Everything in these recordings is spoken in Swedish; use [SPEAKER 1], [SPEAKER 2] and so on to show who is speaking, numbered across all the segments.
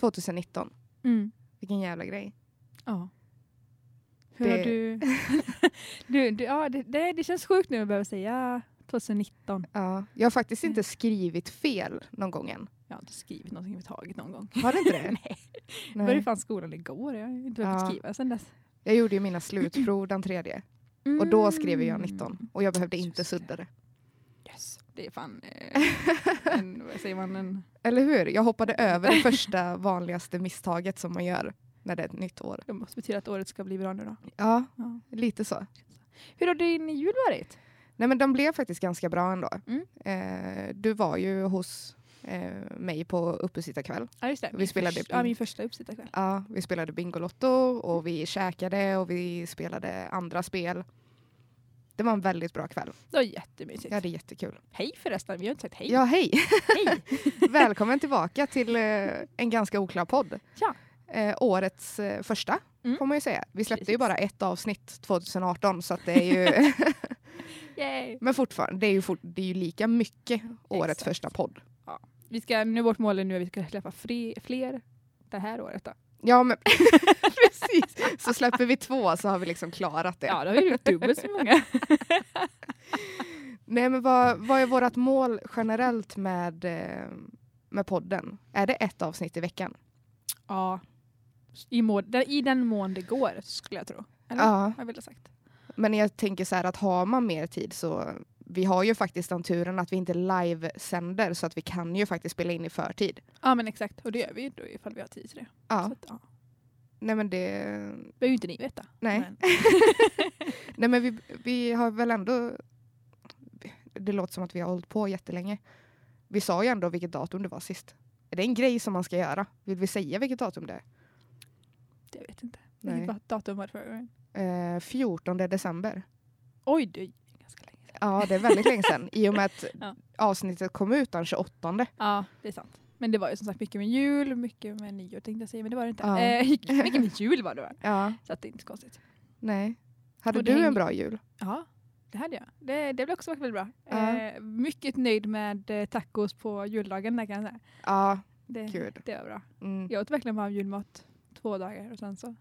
[SPEAKER 1] 2019.
[SPEAKER 2] Mm.
[SPEAKER 1] Vilken jävla grej.
[SPEAKER 2] Ja. Hur
[SPEAKER 1] Det-
[SPEAKER 2] har du... du, du ja, det, det, det känns sjukt nu att behöva säga 2019.
[SPEAKER 1] Ja. Jag har faktiskt
[SPEAKER 2] Mm.
[SPEAKER 1] inte skrivit fel någon gång än.
[SPEAKER 2] Jag har inte skrivit någonting överhuvudtaget någon gång.
[SPEAKER 1] Har du inte det?
[SPEAKER 2] Nej. Jag började fan skolan igår. Jag har inte behövt
[SPEAKER 1] Ja.
[SPEAKER 2] skriva sedan dess.
[SPEAKER 1] Jag gjorde ju mina slutprov den tredje. Och då skrev jag 19. Och jag behövde inte sudda det.
[SPEAKER 2] Det är fan eh, en, vad säger man, en,
[SPEAKER 1] Eller hur? Jag hoppade över det första vanligaste misstaget som man gör när det är ett nytt år.
[SPEAKER 2] det måste betyda att året ska bli bra nu då.
[SPEAKER 1] Ja,
[SPEAKER 2] Ja.
[SPEAKER 1] lite så.
[SPEAKER 2] Hur har din jul varit?
[SPEAKER 1] Nej men de blev faktiskt ganska bra ändå.
[SPEAKER 2] Mm.
[SPEAKER 1] Eh, du var ju hos eh, mig på uppesittarkväll.
[SPEAKER 2] Ja just det,
[SPEAKER 1] Vi
[SPEAKER 2] min,
[SPEAKER 1] spelade
[SPEAKER 2] första,
[SPEAKER 1] in-
[SPEAKER 2] ja, min första uppsittarkväll.
[SPEAKER 1] Ja, vi spelade Bingolotto och vi käkade och vi spelade andra spel. Det var en väldigt bra kväll.
[SPEAKER 2] Det var jättemysigt.
[SPEAKER 1] Jag hade jättekul.
[SPEAKER 2] Hej förresten, vi har inte sagt hej.
[SPEAKER 1] Ja, hej!
[SPEAKER 2] Hej!
[SPEAKER 1] Välkommen tillbaka till eh, en ganska oklar podd.
[SPEAKER 2] Ja.
[SPEAKER 1] Eh, årets eh, första,
[SPEAKER 2] Mm.
[SPEAKER 1] får man ju säga. Vi släppte ju
[SPEAKER 2] Precis.
[SPEAKER 1] bara ett avsnitt 2018, så att det är ju... Men fortfarande, det är ju, fort, det är ju lika mycket årets
[SPEAKER 2] Exakt.
[SPEAKER 1] första podd.
[SPEAKER 2] Vi ska, nu vårt mål är nu att vi ska släppa fler det här året då.
[SPEAKER 1] Ja, men precis. Så släpper vi två så har vi liksom klarat det.
[SPEAKER 2] Ja, då har vi gjort dubbelt så många.
[SPEAKER 1] Nej, men vad, vad är vårt mål generellt med, eh, med podden? Är det ett avsnitt i veckan?
[SPEAKER 2] Ja. I, där- I den mån det går skulle jag tro. Eller?
[SPEAKER 1] Ja.
[SPEAKER 2] Jag vill ha sagt.
[SPEAKER 1] Men jag tänker så här att har man mer tid så vi har ju faktiskt den turen att vi inte livesänder så att vi kan ju faktiskt spela in i förtid.
[SPEAKER 2] Ja men exakt, och det gör vi ju då ifall vi har tid till det.
[SPEAKER 1] Ja,
[SPEAKER 2] att, ja.
[SPEAKER 1] nej men det...
[SPEAKER 2] behöver ju inte ni veta.
[SPEAKER 1] Nej.
[SPEAKER 2] Men,
[SPEAKER 1] Nej men vi, vi har väl ändå... Det låter som att vi har hållit på jättelänge. Vi sa ju ändå vilket datum det var sist. Är det en grej som man ska göra? Vill vi säga vilket datum det är?
[SPEAKER 2] jag vet inte. Vilket datum var det förra gången?
[SPEAKER 1] Eh, 14 december.
[SPEAKER 2] Oj, det är ganska länge sedan.
[SPEAKER 1] Ja, det är väldigt länge sedan. I och med att
[SPEAKER 2] Ja.
[SPEAKER 1] avsnittet kom ut den 28.
[SPEAKER 2] Ja, det är sant. Men det var ju som sagt mycket med jul, mycket med nyår tänkte jag säga, men det var det inte.
[SPEAKER 1] Ja.
[SPEAKER 2] Eh, mycket med jul var det va?
[SPEAKER 1] Ja,
[SPEAKER 2] Så att det är inte så konstigt.
[SPEAKER 1] nej. Hade
[SPEAKER 2] Och
[SPEAKER 1] du en bra jul?
[SPEAKER 2] Ja, det hade jag. Det, det blev också väldigt bra.
[SPEAKER 1] Ja.
[SPEAKER 2] Eh, mycket nöjd med eh, tacos på juldagen där kan jag säga.
[SPEAKER 1] Ja,
[SPEAKER 2] Det,
[SPEAKER 1] Gud.
[SPEAKER 2] det var bra.
[SPEAKER 1] mm,
[SPEAKER 2] Jag åt verkligen bara julmat två dagar och sen så.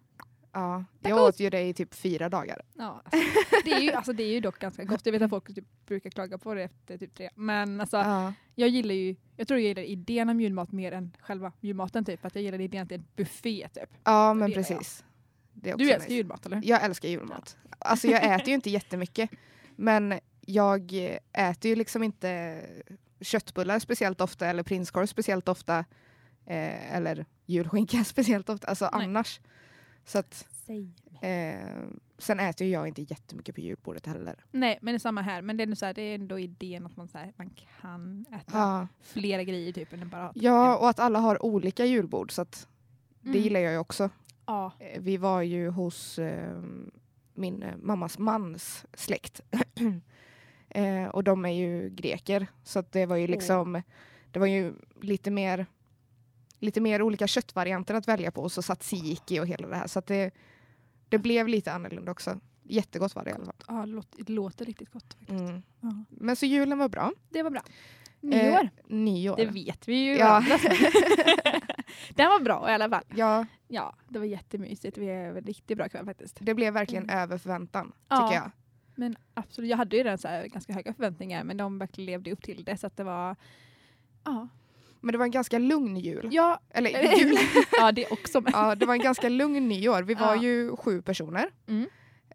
[SPEAKER 1] Ja. Jag åt ju det i typ fyra dagar.
[SPEAKER 2] Ja, alltså, det, är ju, alltså, det är ju dock ganska gott. Jag vet att folk typ, brukar klaga på det efter typ tre. Men alltså,
[SPEAKER 1] Ja,
[SPEAKER 2] jag gillar ju, jag tror jag gillar idén om julmat mer än själva julmaten typ. Att jag gillar idén att det är en buffé typ.
[SPEAKER 1] ja men precis.
[SPEAKER 2] Du älskar
[SPEAKER 1] nice.
[SPEAKER 2] julmat eller?
[SPEAKER 1] Jag älskar julmat. Alltså jag äter ju inte jättemycket. Men jag äter ju liksom inte köttbullar speciellt ofta eller prinskorv speciellt ofta. Eh, eller julskinka speciellt ofta. Alltså
[SPEAKER 2] Nej.
[SPEAKER 1] annars. Så att, eh, sen äter jag inte jättemycket på julbordet heller.
[SPEAKER 2] Nej, men det är samma här. Men det är, ändå så här, det är ändå idén att man, så här, man kan äta
[SPEAKER 1] Ja.
[SPEAKER 2] flera grejer typ än bara
[SPEAKER 1] ja, och att alla har olika julbord. Så att det
[SPEAKER 2] Mm.
[SPEAKER 1] gillar jag ju också.
[SPEAKER 2] Ja,
[SPEAKER 1] Eh, Vi var ju hos eh, min eh, mammas mans släkt. eh, och de är ju greker. Så det var ju liksom, det var ju lite mer, lite mer olika köttvarianter att välja på. Och så tzatziki och hela det här. Så att det, det blev lite annorlunda också. Jättegott var det i alla fall.
[SPEAKER 2] ja det, låter, det låter riktigt gott. Faktiskt.
[SPEAKER 1] Mm.
[SPEAKER 2] Ja.
[SPEAKER 1] Men så julen var bra.
[SPEAKER 2] Det var bra. Nyår,
[SPEAKER 1] Eh, nyår.
[SPEAKER 2] det vet vi ju.
[SPEAKER 1] Ja.
[SPEAKER 2] Den var bra i alla fall.
[SPEAKER 1] ja,
[SPEAKER 2] Ja, det var jättemysigt. Vi är en riktigt bra kväll faktiskt.
[SPEAKER 1] det blev verkligen
[SPEAKER 2] Mm.
[SPEAKER 1] över förväntan.
[SPEAKER 2] Ja.
[SPEAKER 1] Tycker jag.
[SPEAKER 2] Men absolut, jag hade ju redan så ganska höga förväntningar men de verkligen levde upp till det så att det var Ja,
[SPEAKER 1] Men det var en ganska lugn jul.
[SPEAKER 2] ja,
[SPEAKER 1] Eller jul.
[SPEAKER 2] ja det också. Men.
[SPEAKER 1] Ja, det var en ganska lugn nyår. Vi var
[SPEAKER 2] Ja.
[SPEAKER 1] ju sju personer.
[SPEAKER 2] Mm.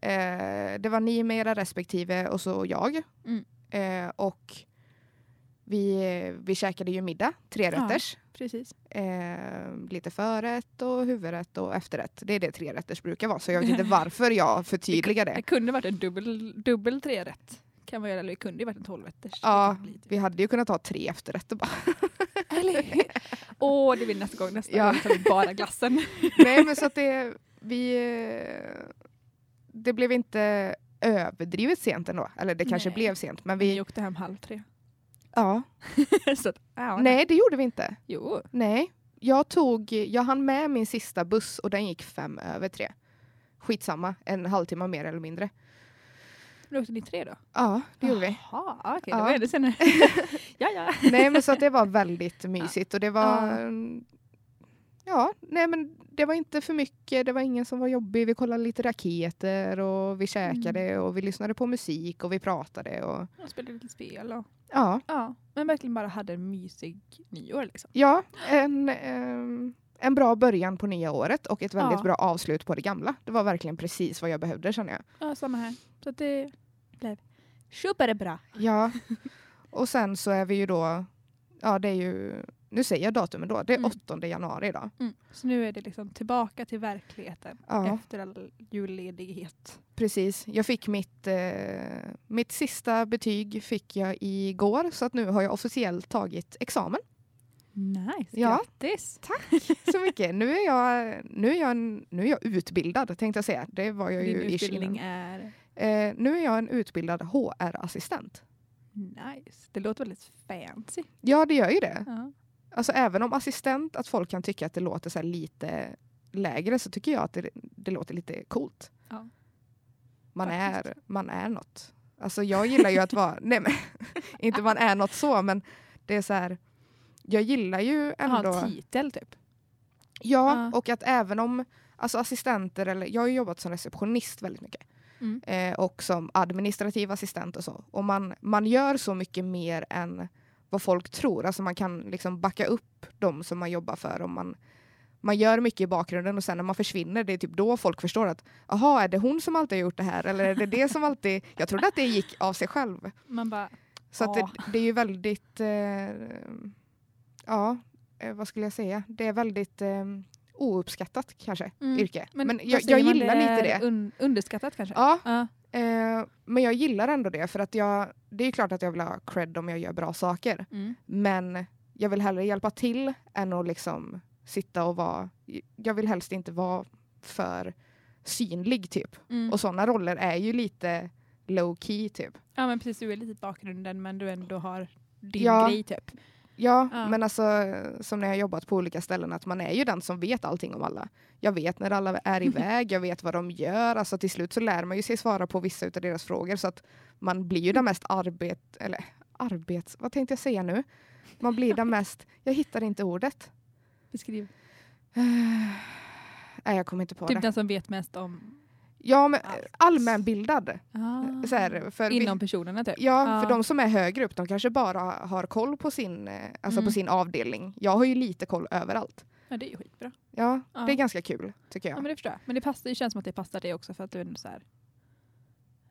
[SPEAKER 1] Eh, det var ni med era respektive och så jag.
[SPEAKER 2] Mm.
[SPEAKER 1] Eh, och vi, vi käkade ju middag, tre
[SPEAKER 2] Ja. Precis.
[SPEAKER 1] Eh, lite förrätt och huvudrätt och efterrätt. Det är det tre rätters brukar vara. Så jag vet inte varför jag förtydligar
[SPEAKER 2] Det
[SPEAKER 1] det.
[SPEAKER 2] kunde varit en dubbel, dubbel tre rätt. Kan man göra, eller det kunde ju varit en tolvrätters.
[SPEAKER 1] Ja. Vi hade ju kunnat ha tre efterrätter bara.
[SPEAKER 2] Eller hur? Åh, det blir nästa gång. Nästa
[SPEAKER 1] Ja.
[SPEAKER 2] gång tar vi bara glassen.
[SPEAKER 1] Nej men så att det, vi, eh, det blev inte överdrivet sent ändå. Eller det kanske
[SPEAKER 2] Nej.
[SPEAKER 1] blev sent. Men
[SPEAKER 2] Vi
[SPEAKER 1] vi,
[SPEAKER 2] åkte hem halv tre.
[SPEAKER 1] ja.
[SPEAKER 2] så ja,
[SPEAKER 1] Nej det gjorde vi inte.
[SPEAKER 2] Jo.
[SPEAKER 1] Nej. Jag, tog, jag hann med min sista buss och den gick fem över tre. Skitsamma, en halvtimme mer eller mindre.
[SPEAKER 2] Åkte ni tre då?
[SPEAKER 1] Ja, det gjorde vi.
[SPEAKER 2] Jaha, okej.
[SPEAKER 1] Ja.
[SPEAKER 2] Det var ännu senare. ja, ja.
[SPEAKER 1] Nej men så att det var väldigt mysigt och det var... Ja, nej men det var inte för mycket, det var ingen som var jobbig. Vi kollade lite raketer och vi käkade
[SPEAKER 2] Mm.
[SPEAKER 1] och vi lyssnade på musik och vi pratade. Och,
[SPEAKER 2] Och spelade lite spel och
[SPEAKER 1] ja,
[SPEAKER 2] ja, men verkligen bara hade en mysig nyår liksom.
[SPEAKER 1] ja en, ehm, en bra början på nya året och ett väldigt
[SPEAKER 2] Ja.
[SPEAKER 1] bra avslut på det gamla. Det var verkligen precis vad jag behövde känner jag.
[SPEAKER 2] Ja, samma här. Så det blev superbra.
[SPEAKER 1] Ja, och sen så är vi ju då, ja det är ju, nu säger jag datumen då, det är
[SPEAKER 2] Mm.
[SPEAKER 1] 8 januari idag.
[SPEAKER 2] Mm. Så nu är det liksom tillbaka till verkligheten
[SPEAKER 1] Ja.
[SPEAKER 2] efter all julledighet.
[SPEAKER 1] Precis. Jag fick mitt, eh, mitt sista betyg fick jag igår så att nu har jag officiellt tagit examen.
[SPEAKER 2] Nice,
[SPEAKER 1] Ja.
[SPEAKER 2] grattis!
[SPEAKER 1] Så mycket. Nu är jag, nu är jag, nu är jag utbildad tänkte jag säga. Det var jag
[SPEAKER 2] Din
[SPEAKER 1] ju
[SPEAKER 2] utbildning är
[SPEAKER 1] Eh, nu är jag en utbildad HR-assistent.
[SPEAKER 2] nice. Det låter väldigt fancy.
[SPEAKER 1] Ja, det gör ju det.
[SPEAKER 2] Ja.
[SPEAKER 1] Alltså även om assistent, att folk kan tycka att det låter så lite lägre så tycker jag att det, det låter lite coolt.
[SPEAKER 2] Ja.
[SPEAKER 1] Man,
[SPEAKER 2] Faktiskt.
[SPEAKER 1] är, man är något. Alltså jag gillar ju att vara, nej men inte man är något så men det är så här, jag gillar ju
[SPEAKER 2] Ha
[SPEAKER 1] ändå,
[SPEAKER 2] en titel typ.
[SPEAKER 1] ja
[SPEAKER 2] Ja.
[SPEAKER 1] och att även om alltså assistenter eller jag har jobbat som receptionist väldigt mycket
[SPEAKER 2] Mm.
[SPEAKER 1] eh, och som administrativ assistent och så och man, man gör så mycket mer än vad folk tror, alltså man kan liksom backa upp de som man jobbar för om man man gör mycket i bakgrunden och sen när man försvinner, det är typ då folk förstår att jaha, är det hon som alltid har gjort det här? Eller är det det som alltid... Jag trodde att det gick av sig själv.
[SPEAKER 2] Man bara,
[SPEAKER 1] Så att det, det är ju väldigt... Eh, ja, eh, vad skulle jag säga? Det är väldigt eh, ouppskattat kanske,
[SPEAKER 2] Mm.
[SPEAKER 1] yrke. Men,
[SPEAKER 2] vad
[SPEAKER 1] jag, jag gillar
[SPEAKER 2] är
[SPEAKER 1] lite det.
[SPEAKER 2] Un, underskattat kanske?
[SPEAKER 1] Ja,
[SPEAKER 2] Ja.
[SPEAKER 1] eh, men jag gillar ändå det för att jag... Det är klart att jag vill ha cred om jag gör bra saker.
[SPEAKER 2] Mm.
[SPEAKER 1] Men jag vill hellre hjälpa till än att liksom sitta och vara... Jag vill helst inte vara för synlig typ.
[SPEAKER 2] Mm.
[SPEAKER 1] Och sådana roller är ju lite low key typ.
[SPEAKER 2] Ja men precis, du är lite i bakgrunden men du ändå har din
[SPEAKER 1] Ja.
[SPEAKER 2] grej typ.
[SPEAKER 1] Ja,
[SPEAKER 2] Ja.
[SPEAKER 1] men alltså som när jag jobbat på olika ställen att man är ju den som vet allting om alla. Jag vet när alla är iväg, jag vet vad de gör. Alltså till slut så lär man ju sig svara på vissa av deras frågor så att man blir ju den mest arbet... Eller arbets... Vad tänkte jag säga nu? Man blir den mest... Jag hittar inte ordet.
[SPEAKER 2] Beskriv.
[SPEAKER 1] Nej, jag kommer inte på
[SPEAKER 2] Typ
[SPEAKER 1] det.
[SPEAKER 2] den som vet mest om
[SPEAKER 1] Ja, men allmänbildad.
[SPEAKER 2] ah.
[SPEAKER 1] Så här, för vi-
[SPEAKER 2] inom personerna typ.
[SPEAKER 1] Ja,
[SPEAKER 2] Ja.
[SPEAKER 1] för de som är högre upp, de kanske bara har koll på sin, eh, alltså
[SPEAKER 2] Mm.
[SPEAKER 1] på sin avdelning. Jag har ju lite koll överallt.
[SPEAKER 2] Ja det är ju skitbra.
[SPEAKER 1] Ja,
[SPEAKER 2] Ja.
[SPEAKER 1] det är ganska kul tycker
[SPEAKER 2] Ja.
[SPEAKER 1] jag.
[SPEAKER 2] men det förstår jag. Men det, passar, det känns som att det passar dig också för att du är så här.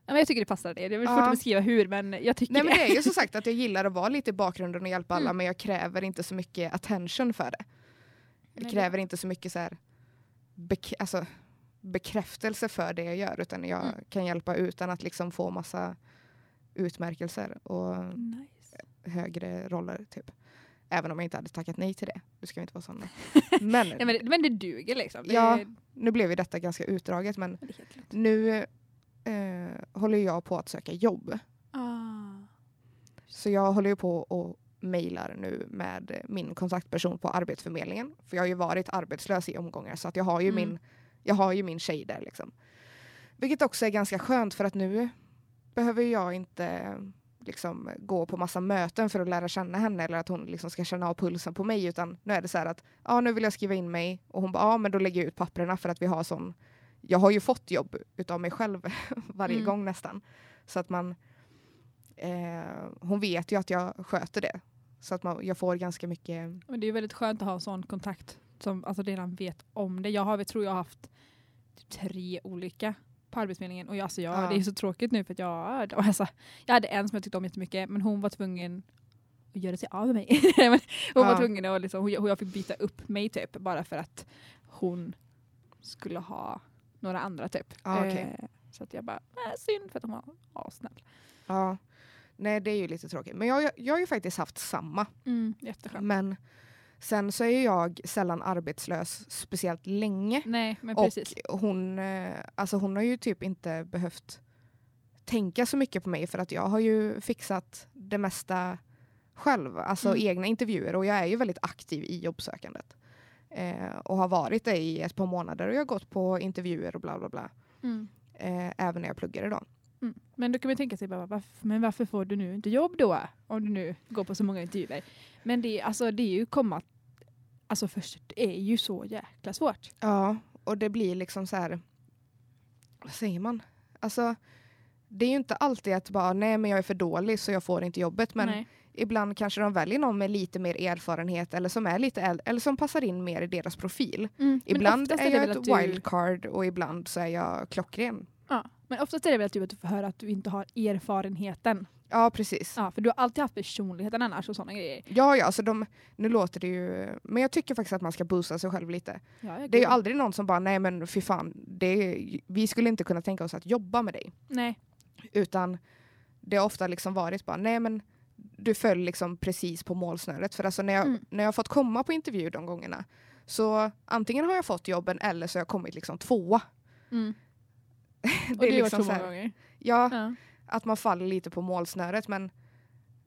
[SPEAKER 2] Ja, men jag tycker det passar dig. Det är väl
[SPEAKER 1] Ja.
[SPEAKER 2] svårt att beskriva hur men jag tycker
[SPEAKER 1] Nej men
[SPEAKER 2] det.
[SPEAKER 1] det är ju som sagt att jag gillar att vara lite i bakgrunden och hjälpa alla
[SPEAKER 2] Mm.
[SPEAKER 1] men jag kräver inte så mycket attention för det. Jag
[SPEAKER 2] Nej,
[SPEAKER 1] kräver inte så mycket så här alltså, bekräftelse för det jag gör utan jag
[SPEAKER 2] Mm.
[SPEAKER 1] kan hjälpa utan att liksom få massa utmärkelser och
[SPEAKER 2] Nice.
[SPEAKER 1] högre roller typ. Även om jag inte hade tackat nej till det. Du ska inte vara sån. Men,
[SPEAKER 2] Ja, men, det- men det duger liksom. Det,
[SPEAKER 1] Ja.
[SPEAKER 2] är-
[SPEAKER 1] nu blev ju detta ganska utdraget men nu eh, håller jag på att söka jobb.
[SPEAKER 2] Ah.
[SPEAKER 1] Så jag håller ju på och mejlar nu med min kontaktperson på Arbetsförmedlingen. För jag har ju varit arbetslös i omgångar så att jag har ju,
[SPEAKER 2] Mm.
[SPEAKER 1] min, jag har ju min tjej där. Liksom. Vilket också är ganska skönt för att nu behöver jag inte liksom, gå på massa möten för att lära känna henne eller att hon liksom ska känna av pulsen på mig utan nu är det så här att ja, nu vill jag skriva in mig och hon bara ja men då lägger jag ut papperna för att vi har sån jag har ju fått jobb utav mig själv varje
[SPEAKER 2] Mm.
[SPEAKER 1] gång nästan. Så att man eh, hon vet ju att jag sköter det. Så att man, jag får ganska mycket
[SPEAKER 2] Men det är väldigt skönt att ha en sån kontakt som alltså redan vet om det. Jag har, jag tror jag har haft tre olika på Arbetsförmedlingen och jag, alltså jag,
[SPEAKER 1] Ja.
[SPEAKER 2] det är så tråkigt nu för att jag, var alltså, jag hade en som jag tyckte om jättemycket men hon var tvungen att göra sig av med mig. Hon var
[SPEAKER 1] Ja.
[SPEAKER 2] tvungen att liksom, hon, jag fick byta upp mig typ bara för att hon skulle ha några andra typ.
[SPEAKER 1] Ja, okej.
[SPEAKER 2] Eh, så att jag bara, äh, synd för att hon var assnäll.
[SPEAKER 1] Ja. Nej, det är ju lite tråkigt. Men jag, jag, jag har ju faktiskt haft samma.
[SPEAKER 2] Mm, jätteskönt.
[SPEAKER 1] Men sen så är jag sällan arbetslös speciellt länge.
[SPEAKER 2] Nej
[SPEAKER 1] Och
[SPEAKER 2] precis.
[SPEAKER 1] hon, eh, alltså hon har ju typ inte behövt tänka så mycket på mig för att jag har ju fixat det mesta själv. Alltså
[SPEAKER 2] Mm.
[SPEAKER 1] egna intervjuer och jag är ju väldigt aktiv i jobbsökandet. Eh, och har varit det i ett par månader och jag har gått på intervjuer och bla bla bla.
[SPEAKER 2] Mm.
[SPEAKER 1] Eh, även när jag pluggade då.
[SPEAKER 2] Mm. Men då kan man tänka sig, bara, varför, men varför får du nu inte jobb då? Om du nu går på så många intervjuer. Men det, alltså, det är ju komma Alltså först, det är ju så jäkla svårt.
[SPEAKER 1] Ja, och det blir liksom så här... Vad säger man? Alltså, det är ju inte alltid att bara nej men jag är för dålig så jag får inte jobbet. Men
[SPEAKER 2] Nej.
[SPEAKER 1] ibland kanske de väljer någon med lite mer erfarenhet eller som är lite äldre eller som passar in mer i deras profil.
[SPEAKER 2] Mm.
[SPEAKER 1] Ibland är
[SPEAKER 2] det
[SPEAKER 1] jag ett
[SPEAKER 2] du-
[SPEAKER 1] wildcard och ibland så är jag klockren.
[SPEAKER 2] Ja. Men oftast är det väl att du får höra att du inte har erfarenheten.
[SPEAKER 1] Ja, precis.
[SPEAKER 2] Ja, för du har alltid haft personligheten annars och sådana grejer.
[SPEAKER 1] Ja, ja, alltså de, nu låter det ju... Men jag tycker faktiskt att man ska boosta sig själv lite.
[SPEAKER 2] Ja,
[SPEAKER 1] Det är ju aldrig någon som bara, nej men fy fan, det är, vi skulle inte kunna tänka oss att jobba med dig.
[SPEAKER 2] Nej.
[SPEAKER 1] Utan det har ofta liksom varit bara, nej men du föll liksom precis på målsnöret. För alltså när jag,
[SPEAKER 2] Mm.
[SPEAKER 1] när jag har fått komma på intervju de gångerna så antingen har jag fått jobben eller så har jag kommit liksom tvåa.
[SPEAKER 2] Mm.
[SPEAKER 1] Det
[SPEAKER 2] Och det har
[SPEAKER 1] är
[SPEAKER 2] varit så
[SPEAKER 1] liksom så
[SPEAKER 2] många gånger.
[SPEAKER 1] ja,
[SPEAKER 2] Ja.
[SPEAKER 1] Att man faller lite på målsnöret men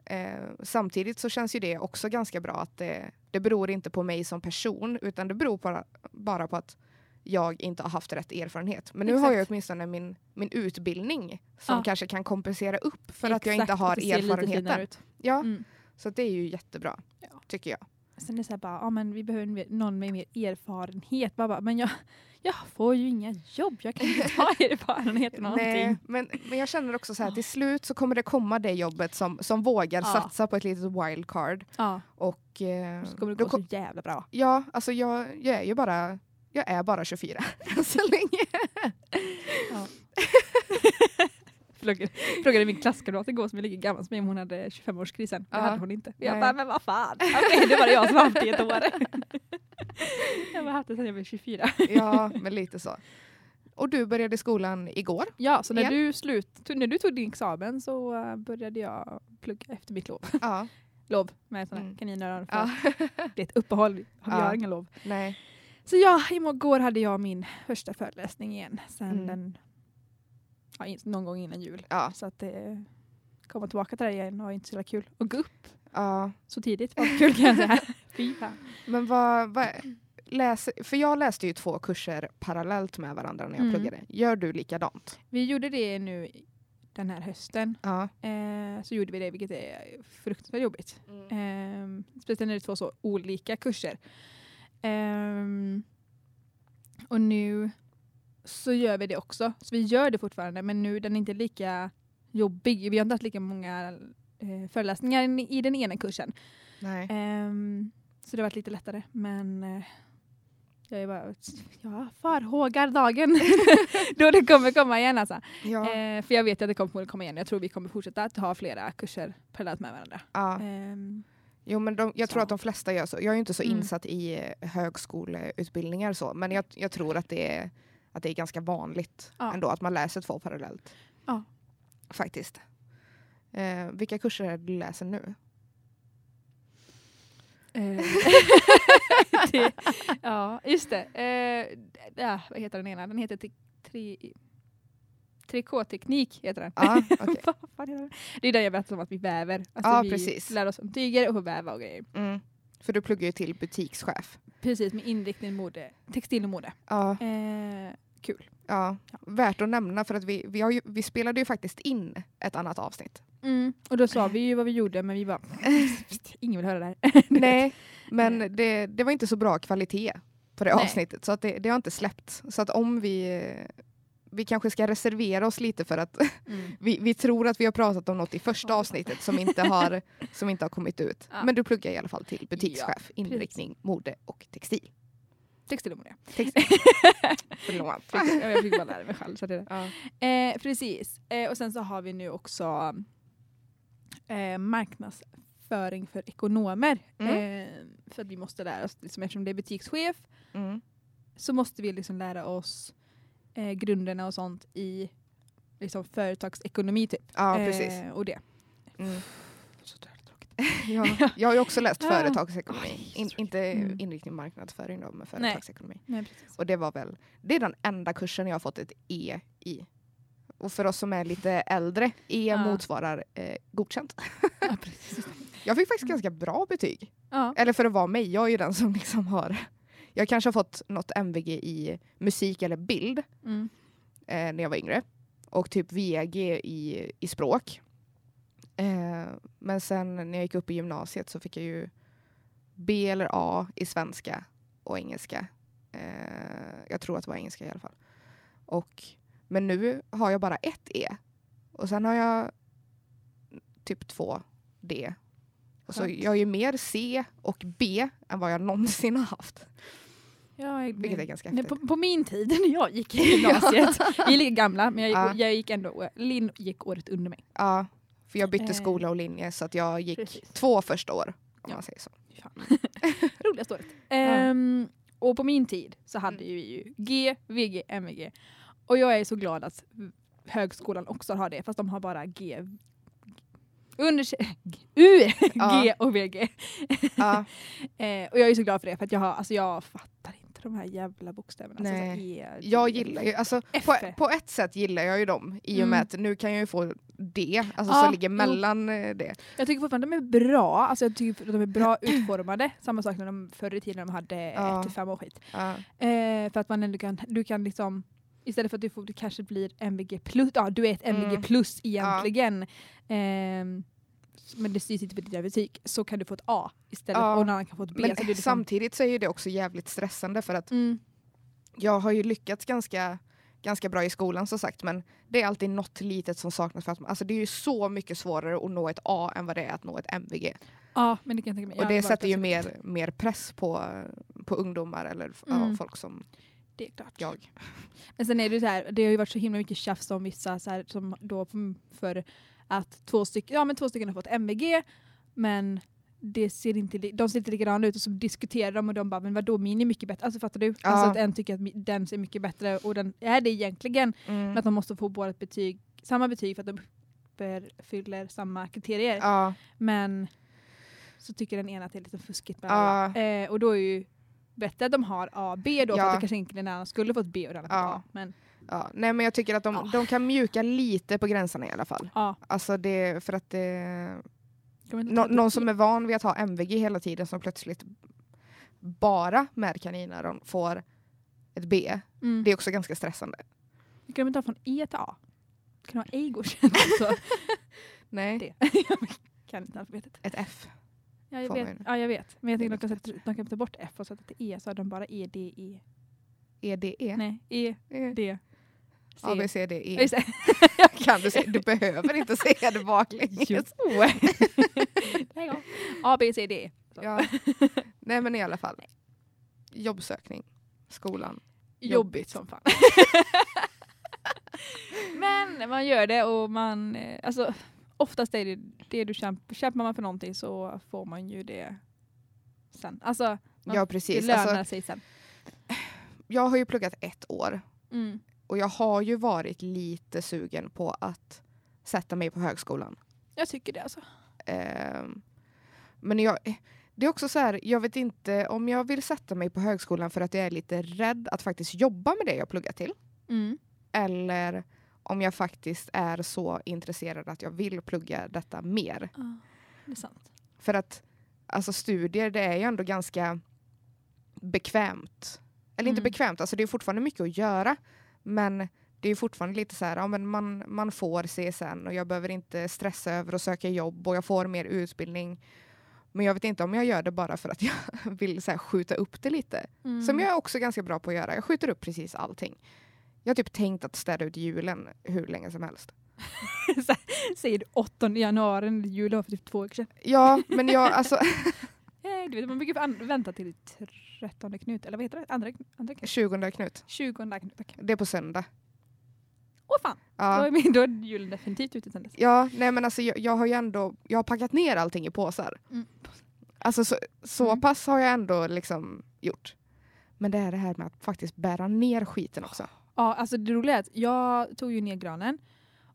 [SPEAKER 1] eh, samtidigt så känns ju det också ganska bra att det, det beror inte på mig som person utan det beror bara, bara på att jag inte har haft rätt erfarenhet. Men nu har jag
[SPEAKER 2] Exakt.
[SPEAKER 1] åtminstone min, min utbildning som
[SPEAKER 2] Ja.
[SPEAKER 1] kanske kan kompensera upp för att jag
[SPEAKER 2] Exakt,
[SPEAKER 1] inte har erfarenheten. Ja,
[SPEAKER 2] Mm.
[SPEAKER 1] så det är ju jättebra
[SPEAKER 2] Ja.
[SPEAKER 1] tycker jag.
[SPEAKER 2] Sen är det så här bara, ja men vi behöver någon med mer erfarenhet. Bara, bara, men jag, jag får ju inga jobb, jag kan inte ta erfarenhet av någonting.
[SPEAKER 1] Nej, men, men jag känner också så här, till slut så kommer det komma det jobbet som, som vågar
[SPEAKER 2] Ja.
[SPEAKER 1] satsa på ett litet wildcard.
[SPEAKER 2] Ja,
[SPEAKER 1] Och, eh,
[SPEAKER 2] så kommer det gå så jävla bra.
[SPEAKER 1] Ja, alltså jag, jag är ju bara jag är bara 24 än så länge.
[SPEAKER 2] Frågade, min klasskamrat igår som är lika gammal som mig om hon hade 25-årskrisen. Det
[SPEAKER 1] Ja.
[SPEAKER 2] hade hon inte. Jag
[SPEAKER 1] Nej.
[SPEAKER 2] bara, men vad fan. Okej, det var det jag som haft det i ett år. jag har haft det sedan jag blev 24.
[SPEAKER 1] Ja, men lite så. Och du började skolan igår.
[SPEAKER 2] Ja, så när
[SPEAKER 1] Igen.
[SPEAKER 2] du, slut, när du tog din examen så uh, började jag plugga efter mitt lov.
[SPEAKER 1] Ja.
[SPEAKER 2] Lov med såna
[SPEAKER 1] Mm.
[SPEAKER 2] kaninöron.
[SPEAKER 1] Ja.
[SPEAKER 2] Det är ett uppehåll, vi
[SPEAKER 1] Ja.
[SPEAKER 2] har inga lov.
[SPEAKER 1] Nej.
[SPEAKER 2] Så ja, igår hade jag min första föreläsning igen. Sen
[SPEAKER 1] Mm.
[SPEAKER 2] den, ja, någon gång innan jul.
[SPEAKER 1] Ja.
[SPEAKER 2] Så att det komma tillbaka till det igen var inte så kul. Och gå upp
[SPEAKER 1] ja.
[SPEAKER 2] så tidigt var kul kan jag säga. Fy fan.
[SPEAKER 1] Men vad, vad läser, för jag läste ju två kurser parallellt med varandra när jag
[SPEAKER 2] Mm.
[SPEAKER 1] pluggade. Gör du likadant?
[SPEAKER 2] Vi gjorde det nu den här hösten.
[SPEAKER 1] Ja.
[SPEAKER 2] Eh, så gjorde vi det, vilket är fruktansvärt jobbigt.
[SPEAKER 1] Mm.
[SPEAKER 2] Eh, speciellt när det är två så olika kurser. Ehm, och nu så gör vi det också. Så vi gör det fortfarande men nu den är inte lika jobbig. Vi har inte haft lika många eh, föreläsningar i den ena kursen. Ehm, så det har varit lite lättare. Men eh, jag är bara, jag farhågar dagen då det kommer komma igen alltså.
[SPEAKER 1] Ja.
[SPEAKER 2] Eh, för jag vet att det kommer komma igen. Jag tror vi kommer fortsätta att ha flera kurser parallellt med varandra.
[SPEAKER 1] ja.
[SPEAKER 2] Ehm,
[SPEAKER 1] Jo, men de, jag tror
[SPEAKER 2] Så.
[SPEAKER 1] att de flesta gör så. Jag är ju inte så
[SPEAKER 2] Mm.
[SPEAKER 1] insatt i eh, högskoleutbildningar så, men jag, jag tror att det, är, att det är ganska vanligt
[SPEAKER 2] Ja.
[SPEAKER 1] ändå att man läser två parallellt.
[SPEAKER 2] Ja.
[SPEAKER 1] Faktiskt. Eh, vilka kurser är det du läser nu?
[SPEAKER 2] Eh, det, ja, just det. Eh, ja, vad heter den ena? Den heter tri, tri, Trikåteknik heter den. Heter den? det är där jag berättade om att vi väver. Alltså
[SPEAKER 1] Ja,
[SPEAKER 2] vi
[SPEAKER 1] precis.
[SPEAKER 2] lär oss om tyger och väva och grejer.
[SPEAKER 1] Mm. För du pluggar ju till butikschef.
[SPEAKER 2] Precis, med inriktning mode, textil och mode.
[SPEAKER 1] Ja,
[SPEAKER 2] Eh, kul.
[SPEAKER 1] ja. värt att nämna för att vi, vi, ju, vi spelade ju faktiskt in ett annat avsnitt.
[SPEAKER 2] Mm. Och då sa vi ju vad vi gjorde men vi bara, ingen vill höra det här.
[SPEAKER 1] Nej, men det, det var inte så bra kvalitet på det
[SPEAKER 2] Nej.
[SPEAKER 1] avsnittet så att det, det har inte släppt. Så att om vi, vi kanske ska reservera oss lite för att
[SPEAKER 2] Mm.
[SPEAKER 1] vi, vi tror att vi har pratat om något i första avsnittet som inte har, som inte har kommit ut.
[SPEAKER 2] Ja.
[SPEAKER 1] Men du pluggar i alla fall till butikschef, inriktning, mode och textil.
[SPEAKER 2] Textil och mode.
[SPEAKER 1] textil. Förlåt.
[SPEAKER 2] Jag fick bara lära mig själv. Så det.
[SPEAKER 1] Ja.
[SPEAKER 2] Eh, precis. Eh, och sen så har vi nu också eh, marknadsföring för ekonomer.
[SPEAKER 1] Mm.
[SPEAKER 2] Eh, för att vi måste lära oss, liksom, eftersom det är butikschef,
[SPEAKER 1] Mm.
[SPEAKER 2] så måste vi liksom lära oss eh, grunderna och sånt i liksom, företagsekonomi typ.
[SPEAKER 1] ja, precis.
[SPEAKER 2] Eh, och det.
[SPEAKER 1] Mm. Ja, jag har ju också läst företagsekonomi. In, inte
[SPEAKER 2] Mm.
[SPEAKER 1] inriktning marknadsföring då, men företagsekonomi.
[SPEAKER 2] Nej, precis.
[SPEAKER 1] Och det var väl, det är den enda kursen jag har fått ett E i. Och för oss som är lite äldre, E
[SPEAKER 2] Ja.
[SPEAKER 1] motsvarar eh, godkänt.
[SPEAKER 2] Ja.
[SPEAKER 1] Jag fick faktiskt ganska bra betyg.
[SPEAKER 2] Ja.
[SPEAKER 1] Eller för att vara mig, jag är ju den som liksom har... Jag kanske har fått något MVG i musik eller bild
[SPEAKER 2] Mm.
[SPEAKER 1] eh, när jag var yngre. Och typ VG i, i språk. Eh, men sen när jag gick upp i gymnasiet så fick jag ju B eller A i svenska och engelska. Eh, jag tror att det var engelska i alla fall. Och, men nu har jag bara ett E. Och sen har jag typ två D. Och så jag är ju mer C och B än vad jag någonsin har haft.
[SPEAKER 2] Ja, jag,
[SPEAKER 1] Vilket är ganska häftigt.
[SPEAKER 2] på, på min tid när jag gick i gymnasiet, vi är lika gamla men jag,
[SPEAKER 1] Ja.
[SPEAKER 2] jag gick ändå, Linn gick året under mig.
[SPEAKER 1] Ja, för jag bytte
[SPEAKER 2] Eh,
[SPEAKER 1] skola och linje så att jag gick
[SPEAKER 2] Precis.
[SPEAKER 1] två första år. Om
[SPEAKER 2] Ja.
[SPEAKER 1] man säger så.
[SPEAKER 2] Roligaste året. Ehm, och på min tid så hade
[SPEAKER 1] Mm.
[SPEAKER 2] vi ju G, VG, MVG. Och jag är så glad att högskolan också har det fast de har bara G. Under, U,
[SPEAKER 1] Ja.
[SPEAKER 2] G och VG.
[SPEAKER 1] Ja,
[SPEAKER 2] Eh, och jag är så glad för det för att jag, har, alltså jag fattar inte de här jävla bokstäverna. Alltså,
[SPEAKER 1] Nej.
[SPEAKER 2] så E, D,
[SPEAKER 1] jag gillar ju, alltså, på, på ett sätt gillar jag ju dem i och med
[SPEAKER 2] Mm.
[SPEAKER 1] att nu kan jag ju få D, alltså
[SPEAKER 2] Ja,
[SPEAKER 1] som ligger
[SPEAKER 2] jo.
[SPEAKER 1] mellan eh, det.
[SPEAKER 2] Jag tycker fortfarande de är bra, alltså jag tycker de är bra utformade. Samma sak när de förr i tiden de hade
[SPEAKER 1] Ja.
[SPEAKER 2] 1 till 5 och skit.
[SPEAKER 1] Ja,
[SPEAKER 2] Eh, för att man ändå kan, du kan liksom Istället för att du, får, du kanske blir MVG plus, ja du är ett MVG
[SPEAKER 1] Mm.
[SPEAKER 2] plus egentligen. Ehm, men det styrs inte på dina betyg. Så kan du få ett A istället
[SPEAKER 1] Ja.
[SPEAKER 2] och någon annan kan få ett B.
[SPEAKER 1] men
[SPEAKER 2] så det är liksom,
[SPEAKER 1] samtidigt så är ju det också jävligt stressande för att
[SPEAKER 2] mm,
[SPEAKER 1] jag har ju lyckats ganska, ganska bra i skolan som sagt men det är alltid något litet som saknas för att alltså det är ju så mycket svårare att nå ett A än vad det är att nå ett MVG.
[SPEAKER 2] Ja men det kan jag tänka mig.
[SPEAKER 1] Och det sätter ju mer, mer press på, på ungdomar eller
[SPEAKER 2] Mm.
[SPEAKER 1] folk som
[SPEAKER 2] Det är klart.
[SPEAKER 1] jag.
[SPEAKER 2] Men sen är det så här, det har ju varit så himla mycket tjafs om vissa så här, som då för att två stycken, ja men två stycken har fått MVG men det ser inte, de ser inte likadana ut och så diskuterar de och de bara men vadå min är mycket bättre. Alltså fattar du?
[SPEAKER 1] Ja.
[SPEAKER 2] Alltså att en tycker att den ser mycket bättre och den är det egentligen.
[SPEAKER 1] Mm.
[SPEAKER 2] Men att de måste få båda betyg, samma betyg för att de uppfyller samma kriterier.
[SPEAKER 1] Ja,
[SPEAKER 2] Men så tycker den ena att det är lite fuskigt med
[SPEAKER 1] Ja.
[SPEAKER 2] Eh, och då är ju bättre att de har A B då för att det kanske inte den andra skulle fått B och den andra fått A. Men
[SPEAKER 1] ja. Nej men jag tycker att de,
[SPEAKER 2] Ja.
[SPEAKER 1] de kan mjuka lite på gränserna i alla fall.
[SPEAKER 2] ja.
[SPEAKER 1] Alltså det, för att det,
[SPEAKER 2] Kan
[SPEAKER 1] nå, någon som
[SPEAKER 2] E?
[SPEAKER 1] är van vid att ha MVG hela tiden som plötsligt bara med kaniner får ett B.
[SPEAKER 2] Mm.
[SPEAKER 1] Det är också ganska stressande.
[SPEAKER 2] Kan de inte ha från E till A? Kan de ha E godkänt också?
[SPEAKER 1] Nej,
[SPEAKER 2] det. kan inte alfabetet.
[SPEAKER 1] ett F.
[SPEAKER 2] Ja jag, vet. ja jag vet. Men jag tänkte de kan, sätta, de kan ta bort F och sätta till E så har de bara E, D, E.
[SPEAKER 1] EDE.
[SPEAKER 2] Nej, E,
[SPEAKER 1] E.
[SPEAKER 2] D, C.
[SPEAKER 1] A, B, C, D, E.
[SPEAKER 2] det.
[SPEAKER 1] Kan du, se, du behöver inte säga det baklänges.
[SPEAKER 2] Jo. A, B, C, D. E.
[SPEAKER 1] Ja. Nej men i alla fall. Jobbsökning. Skolan.
[SPEAKER 2] Jobbigt som fan. Men man gör det och man, eh, alltså oftast är det det du kämpar, kämpar man för någonting så får man ju det sen. Alltså Ja,
[SPEAKER 1] Ja
[SPEAKER 2] det
[SPEAKER 1] precis.
[SPEAKER 2] lönar
[SPEAKER 1] Alltså,
[SPEAKER 2] sig sen.
[SPEAKER 1] jag har ju pluggat ett år
[SPEAKER 2] Mm.
[SPEAKER 1] Och jag har ju varit lite sugen på att sätta mig på högskolan.
[SPEAKER 2] Jag tycker det alltså.
[SPEAKER 1] Ehm, men jag, det är också så här, jag vet inte om jag vill sätta mig på högskolan för att jag är lite rädd att faktiskt jobba med det jag pluggat till.
[SPEAKER 2] Mm.
[SPEAKER 1] Eller om jag faktiskt är så intresserad att jag vill plugga detta mer.
[SPEAKER 2] Ja, det är sant.
[SPEAKER 1] För att alltså studier, det är ju ändå ganska bekvämt. Eller inte
[SPEAKER 2] Mm.
[SPEAKER 1] bekvämt, alltså det är fortfarande mycket att göra. Men det är ju fortfarande lite så här, ja, men man, man får CSN och jag behöver inte stressa över att söka jobb och jag får mer utbildning. Men jag vet inte om jag gör det bara för att jag vill så här, skjuta upp det lite.
[SPEAKER 2] Mm.
[SPEAKER 1] Som jag är också ganska bra på att göra. Jag skjuter upp precis allting. Jag har typ tänkt att städa ut julen hur länge som helst.
[SPEAKER 2] Säger du 8 januari när är juldag för typ två veckor sedan.
[SPEAKER 1] Ja, men jag alltså
[SPEAKER 2] Du vet, man brukar vänta till 13 knut, eller vad heter det? Andra, andra knut?
[SPEAKER 1] 20 Knut.
[SPEAKER 2] 20 knut, tack.
[SPEAKER 1] Det är på söndag.
[SPEAKER 2] Åh fan, då,
[SPEAKER 1] Ja.
[SPEAKER 2] är min, då är julen definitivt ute sen dess.
[SPEAKER 1] Ja, nej men alltså jag, jag har ju ändå, jag har packat ner allting i påsar.
[SPEAKER 2] Mm.
[SPEAKER 1] Alltså så, så
[SPEAKER 2] Mm.
[SPEAKER 1] pass har jag ändå liksom gjort. Men det är det här med att faktiskt bära ner skiten också.
[SPEAKER 2] Ja, alltså det roliga är att jag tog ju ner granen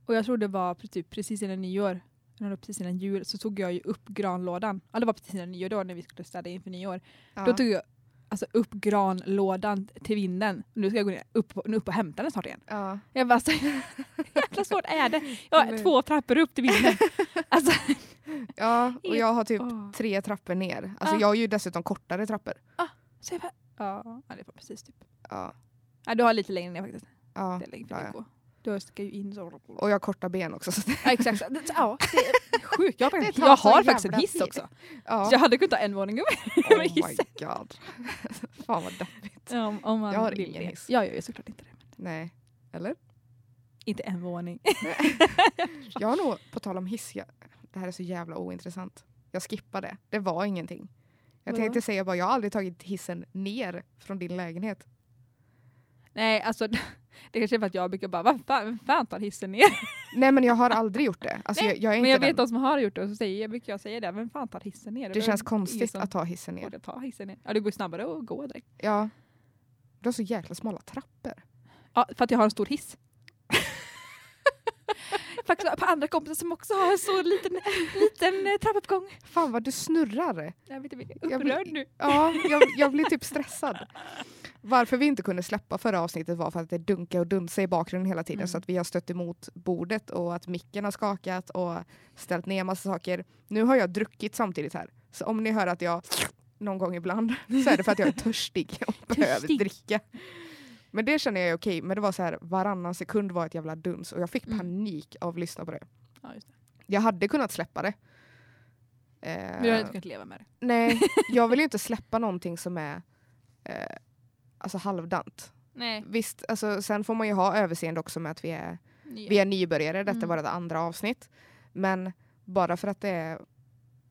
[SPEAKER 2] och jag tror det var typ precis innan nyår, det var precis innan jul, så tog jag ju upp granlådan. Ja, det var precis innan nyår då när vi skulle städa inför nyår.
[SPEAKER 1] Ja.
[SPEAKER 2] Då tog jag alltså, upp granlådan till vinden. Nu ska jag gå ner upp, upp och hämta den snart igen.
[SPEAKER 1] ja.
[SPEAKER 2] Jag bara så jävla svårt är det? Jag har två trappor upp till vinden. Alltså,
[SPEAKER 1] ja, och jag har typ tre trappor ner. Alltså
[SPEAKER 2] Ah.
[SPEAKER 1] jag har ju dessutom kortare trappor.
[SPEAKER 2] Så jag bara, ja, ja, det var precis typ.
[SPEAKER 1] Ja,
[SPEAKER 2] Ja, du har lite längre ner faktiskt.
[SPEAKER 1] ja,
[SPEAKER 2] Det är längre
[SPEAKER 1] ja, ja.
[SPEAKER 2] Du ska ju in så.
[SPEAKER 1] Och jag har korta ben också. Så
[SPEAKER 2] Ja, exakt. Ja, det är sjukt. Jag, har faktiskt- jag har faktiskt en hiss
[SPEAKER 1] tid.
[SPEAKER 2] också.
[SPEAKER 1] ja.
[SPEAKER 2] Så jag hade kunnat ta en våning upp
[SPEAKER 1] Oh my god. Fan vad deppigt.
[SPEAKER 2] Ja, om, om man
[SPEAKER 1] Jag har
[SPEAKER 2] vill
[SPEAKER 1] ingen
[SPEAKER 2] det.
[SPEAKER 1] hiss.
[SPEAKER 2] Jag gör ju såklart inte det.
[SPEAKER 1] Nej. Eller?
[SPEAKER 2] Inte en våning.
[SPEAKER 1] Jag har nog, på tal om hiss, jag, det här är så jävla ointressant. Jag skippar det. Det var ingenting. Jag
[SPEAKER 2] Vadå?
[SPEAKER 1] tänkte säga bara, jag har aldrig tagit hissen ner från din lägenhet.
[SPEAKER 2] Nej, alltså det kanske är för att jag brukar bara, vad fan, vem fan tar hissen ner?
[SPEAKER 1] Nej men jag har aldrig gjort det. Alltså,
[SPEAKER 2] Nej,
[SPEAKER 1] jag, jag är
[SPEAKER 2] Men jag vet de som har gjort det och så säger, jag brukar jag säga det, vem fan tar hissen ner?
[SPEAKER 1] Det känns
[SPEAKER 2] ingen
[SPEAKER 1] konstigt
[SPEAKER 2] som
[SPEAKER 1] att ta hissen ner.
[SPEAKER 2] ta hissen ner. Ja, det går snabbare att gå direkt.
[SPEAKER 1] Ja. Du har så jäkla smala trappor.
[SPEAKER 2] Ja, för att jag har en stor hiss. Faktiskt på andra kompisar som också har en så liten, liten eh, trappuppgång.
[SPEAKER 1] Fan vad du snurrar.
[SPEAKER 2] Jag vet inte,
[SPEAKER 1] Jag
[SPEAKER 2] upprörd
[SPEAKER 1] blir-
[SPEAKER 2] nu.
[SPEAKER 1] Ja, jag, jag blir typ stressad. Varför vi inte kunde släppa förra avsnittet var för att det dunkade och dunsade i bakgrunden hela tiden
[SPEAKER 2] Mm.
[SPEAKER 1] så att vi har stött emot bordet och att micken har skakat och ställt ner massa saker. Nu har jag druckit samtidigt här. Så om ni hör att jag någon gång ibland så är det för att jag är törstig och behöver
[SPEAKER 2] Törstig.
[SPEAKER 1] dricka. Men det känner jag är okej. Men det var så här varannan sekund var ett jävla duns och jag fick
[SPEAKER 2] Mm.
[SPEAKER 1] panik av att lyssna på det.
[SPEAKER 2] Ja, det.
[SPEAKER 1] Jag hade kunnat släppa det. Eh,
[SPEAKER 2] Men jag har inte kunnat leva med det.
[SPEAKER 1] Nej, jag vill ju inte släppa någonting som är eh, alltså halvdant.
[SPEAKER 2] Nej.
[SPEAKER 1] Visst, alltså, sen får man ju ha överseende också med att vi är, vi är nybörjare. Detta
[SPEAKER 2] Mm.
[SPEAKER 1] var ett andra avsnitt. Men bara för att det är,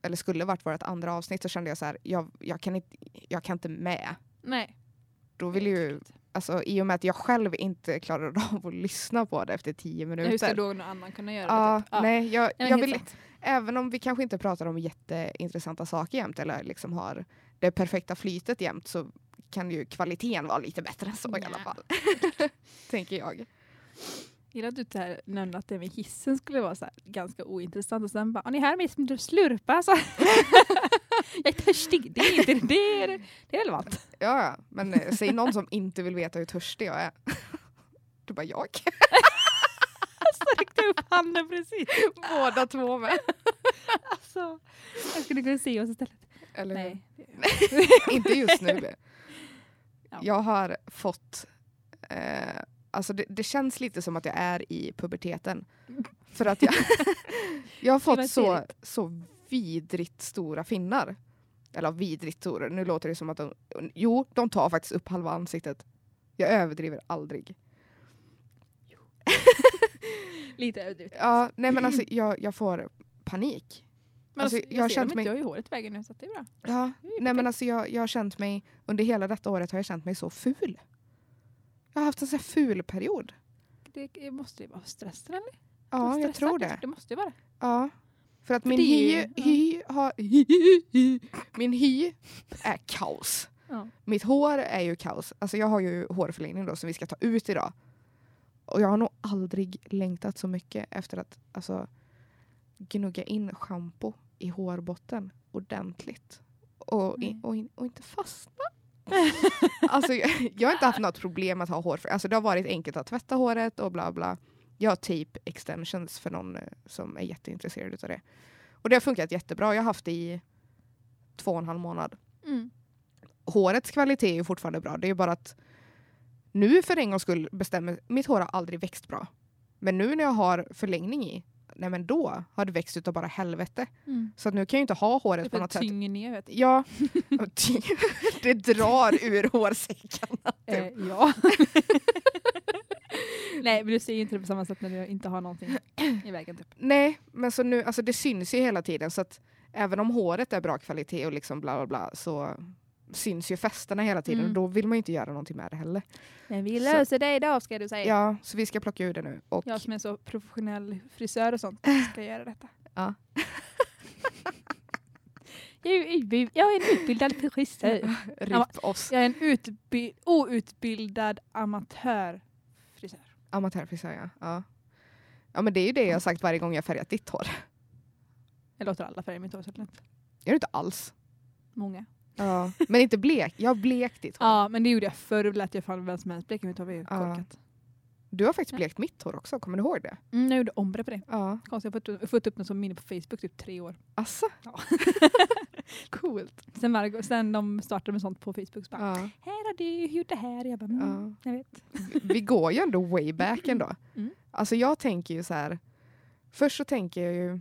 [SPEAKER 1] eller skulle varit vårt andra avsnitt så kände jag så här, jag, jag, kan, inte, jag kan inte med.
[SPEAKER 2] Nej.
[SPEAKER 1] Då vill ju, alltså, I och med att jag själv inte klarade av att lyssna på det efter tio
[SPEAKER 2] Hur ska
[SPEAKER 1] minuter.
[SPEAKER 2] då någon annan kunna göra
[SPEAKER 1] Ja,
[SPEAKER 2] det? Typ?
[SPEAKER 1] nej, jag,
[SPEAKER 2] Nej,
[SPEAKER 1] jag
[SPEAKER 2] helt
[SPEAKER 1] vill,
[SPEAKER 2] sant.
[SPEAKER 1] även om vi kanske inte pratar om jätteintressanta saker jämt eller liksom har det perfekta flytet jämt så kan ju kvaliteten vara lite bättre än så i alla fall. Tänker jag.
[SPEAKER 2] Gillar att du här nämnde att det med hissen skulle vara så ganska ointressant och sen bara, "Har ni här med som du slurpa? Så. jag är törstig, det är, inte, det är, det är relevant.
[SPEAKER 1] Ja, men eh, säg någon som inte vill veta hur törstig jag är. Du bara jag.
[SPEAKER 2] Så räckte jag upp handen precis.
[SPEAKER 1] Båda två med.
[SPEAKER 2] Alltså, jag skulle kunna se oss istället.
[SPEAKER 1] Eller?
[SPEAKER 2] Nej.
[SPEAKER 1] inte just nu.
[SPEAKER 2] Ja.
[SPEAKER 1] Jag har fått, eh, alltså det, det känns lite som att jag är i puberteten. För att jag, jag har fått så, så vidrigt stora finnar. Eller vidrigt stora, nu låter det som att de, jo de tar faktiskt upp halva ansiktet. Jag överdriver aldrig.
[SPEAKER 2] Lite överdrivet.
[SPEAKER 1] Ja, nej men alltså jag, jag får panik.
[SPEAKER 2] Men
[SPEAKER 1] Alltså,
[SPEAKER 2] alltså,
[SPEAKER 1] jag
[SPEAKER 2] jag,
[SPEAKER 1] har känt mig-
[SPEAKER 2] jag har ju håret i vägen nu så det är bra.
[SPEAKER 1] Ja,
[SPEAKER 2] är
[SPEAKER 1] nej men alltså jag, jag har känt mig, under hela detta året har jag känt mig så ful. Jag har haft en sån här ful period.
[SPEAKER 2] Det måste ju vara stressen eller?
[SPEAKER 1] Ja, jag tror det.
[SPEAKER 2] Det måste ju vara.
[SPEAKER 1] Ja. För att
[SPEAKER 2] För
[SPEAKER 1] min hy,
[SPEAKER 2] ju-
[SPEAKER 1] hy har... Min hy är kaos.
[SPEAKER 2] Ja.
[SPEAKER 1] Mitt hår är ju kaos. Alltså jag har ju hårförlängning då som vi ska ta ut idag. Och jag har nog aldrig längtat så mycket efter att alltså, gnugga in schampo i hårbotten ordentligt. Och, i,
[SPEAKER 2] Mm.
[SPEAKER 1] och, in, och inte fastna. alltså, jag, jag har inte haft något problem att ha hår. Alltså, det har varit enkelt att tvätta håret och bla bla. Jag har tape extensions för någon eh, som är jätteintresserad av det. Och det har funkat jättebra. Jag har haft det i två och en halv månad.
[SPEAKER 2] Mm.
[SPEAKER 1] Hårets kvalitet är fortfarande bra. Det är bara att nu för en gångs skull bestämmer... Mitt hår har aldrig växt bra. Men nu när jag har förlängning i, nej men då har det växt utav bara helvete.
[SPEAKER 2] Mm.
[SPEAKER 1] Så att nu kan jag ju inte ha håret
[SPEAKER 2] Det
[SPEAKER 1] på något sätt.
[SPEAKER 2] tynger ner vet du.
[SPEAKER 1] Ja, det drar ur hårsäckarna.
[SPEAKER 2] Eh,
[SPEAKER 1] Typ.
[SPEAKER 2] ja. Nej men du ser ju inte det på samma sätt när du inte har någonting i vägen typ.
[SPEAKER 1] Nej, men så nu, alltså det syns ju hela tiden så att även om håret är bra kvalitet och liksom bla bla bla så syns ju festerna hela tiden
[SPEAKER 2] Mm.
[SPEAKER 1] och då vill man ju inte göra någonting med det heller.
[SPEAKER 2] Men vi
[SPEAKER 1] Så-
[SPEAKER 2] löser det idag ska du säga.
[SPEAKER 1] Ja, så vi ska plocka ur det nu. Och
[SPEAKER 2] Jag som är så professionell frisör och sånt ska göra detta.
[SPEAKER 1] Ja.
[SPEAKER 2] Jag är, jag är en utbildad frisör.
[SPEAKER 1] RIP oss.
[SPEAKER 2] Jag är en utbi- outbildad amatörfrisör.
[SPEAKER 1] Amatörfrisör ja. ja. Ja men det är ju det jag har sagt varje gång jag färgat ditt hår.
[SPEAKER 2] Jag låter alla färger i mitt hår så.
[SPEAKER 1] Gör du inte alls.
[SPEAKER 2] Många.
[SPEAKER 1] Ja. Men inte blek. Jag har blekt ditt hår.
[SPEAKER 2] Ja men det gjorde jag förr. Då lät jag fan vem som helst bleka mitt hår. var ju
[SPEAKER 1] Ja. Du har faktiskt blekt mitt hår också, kommer du ihåg det?
[SPEAKER 2] Mm, jag gjorde ombre på det.
[SPEAKER 1] Ja.
[SPEAKER 2] Konstigt, jag har fått, fått upp något som minne på Facebook typ tre år.
[SPEAKER 1] Asså?
[SPEAKER 2] Ja.
[SPEAKER 1] Coolt.
[SPEAKER 2] Sen, gång- sen de startade med sånt på Facebook så bara
[SPEAKER 1] Ja.
[SPEAKER 2] här har du gjort det här. Jag bara mm,
[SPEAKER 1] Ja.
[SPEAKER 2] jag vet.
[SPEAKER 1] Vi går ju ändå way back ändå.
[SPEAKER 2] Mm.
[SPEAKER 1] Alltså jag tänker ju så här. Först så tänker jag ju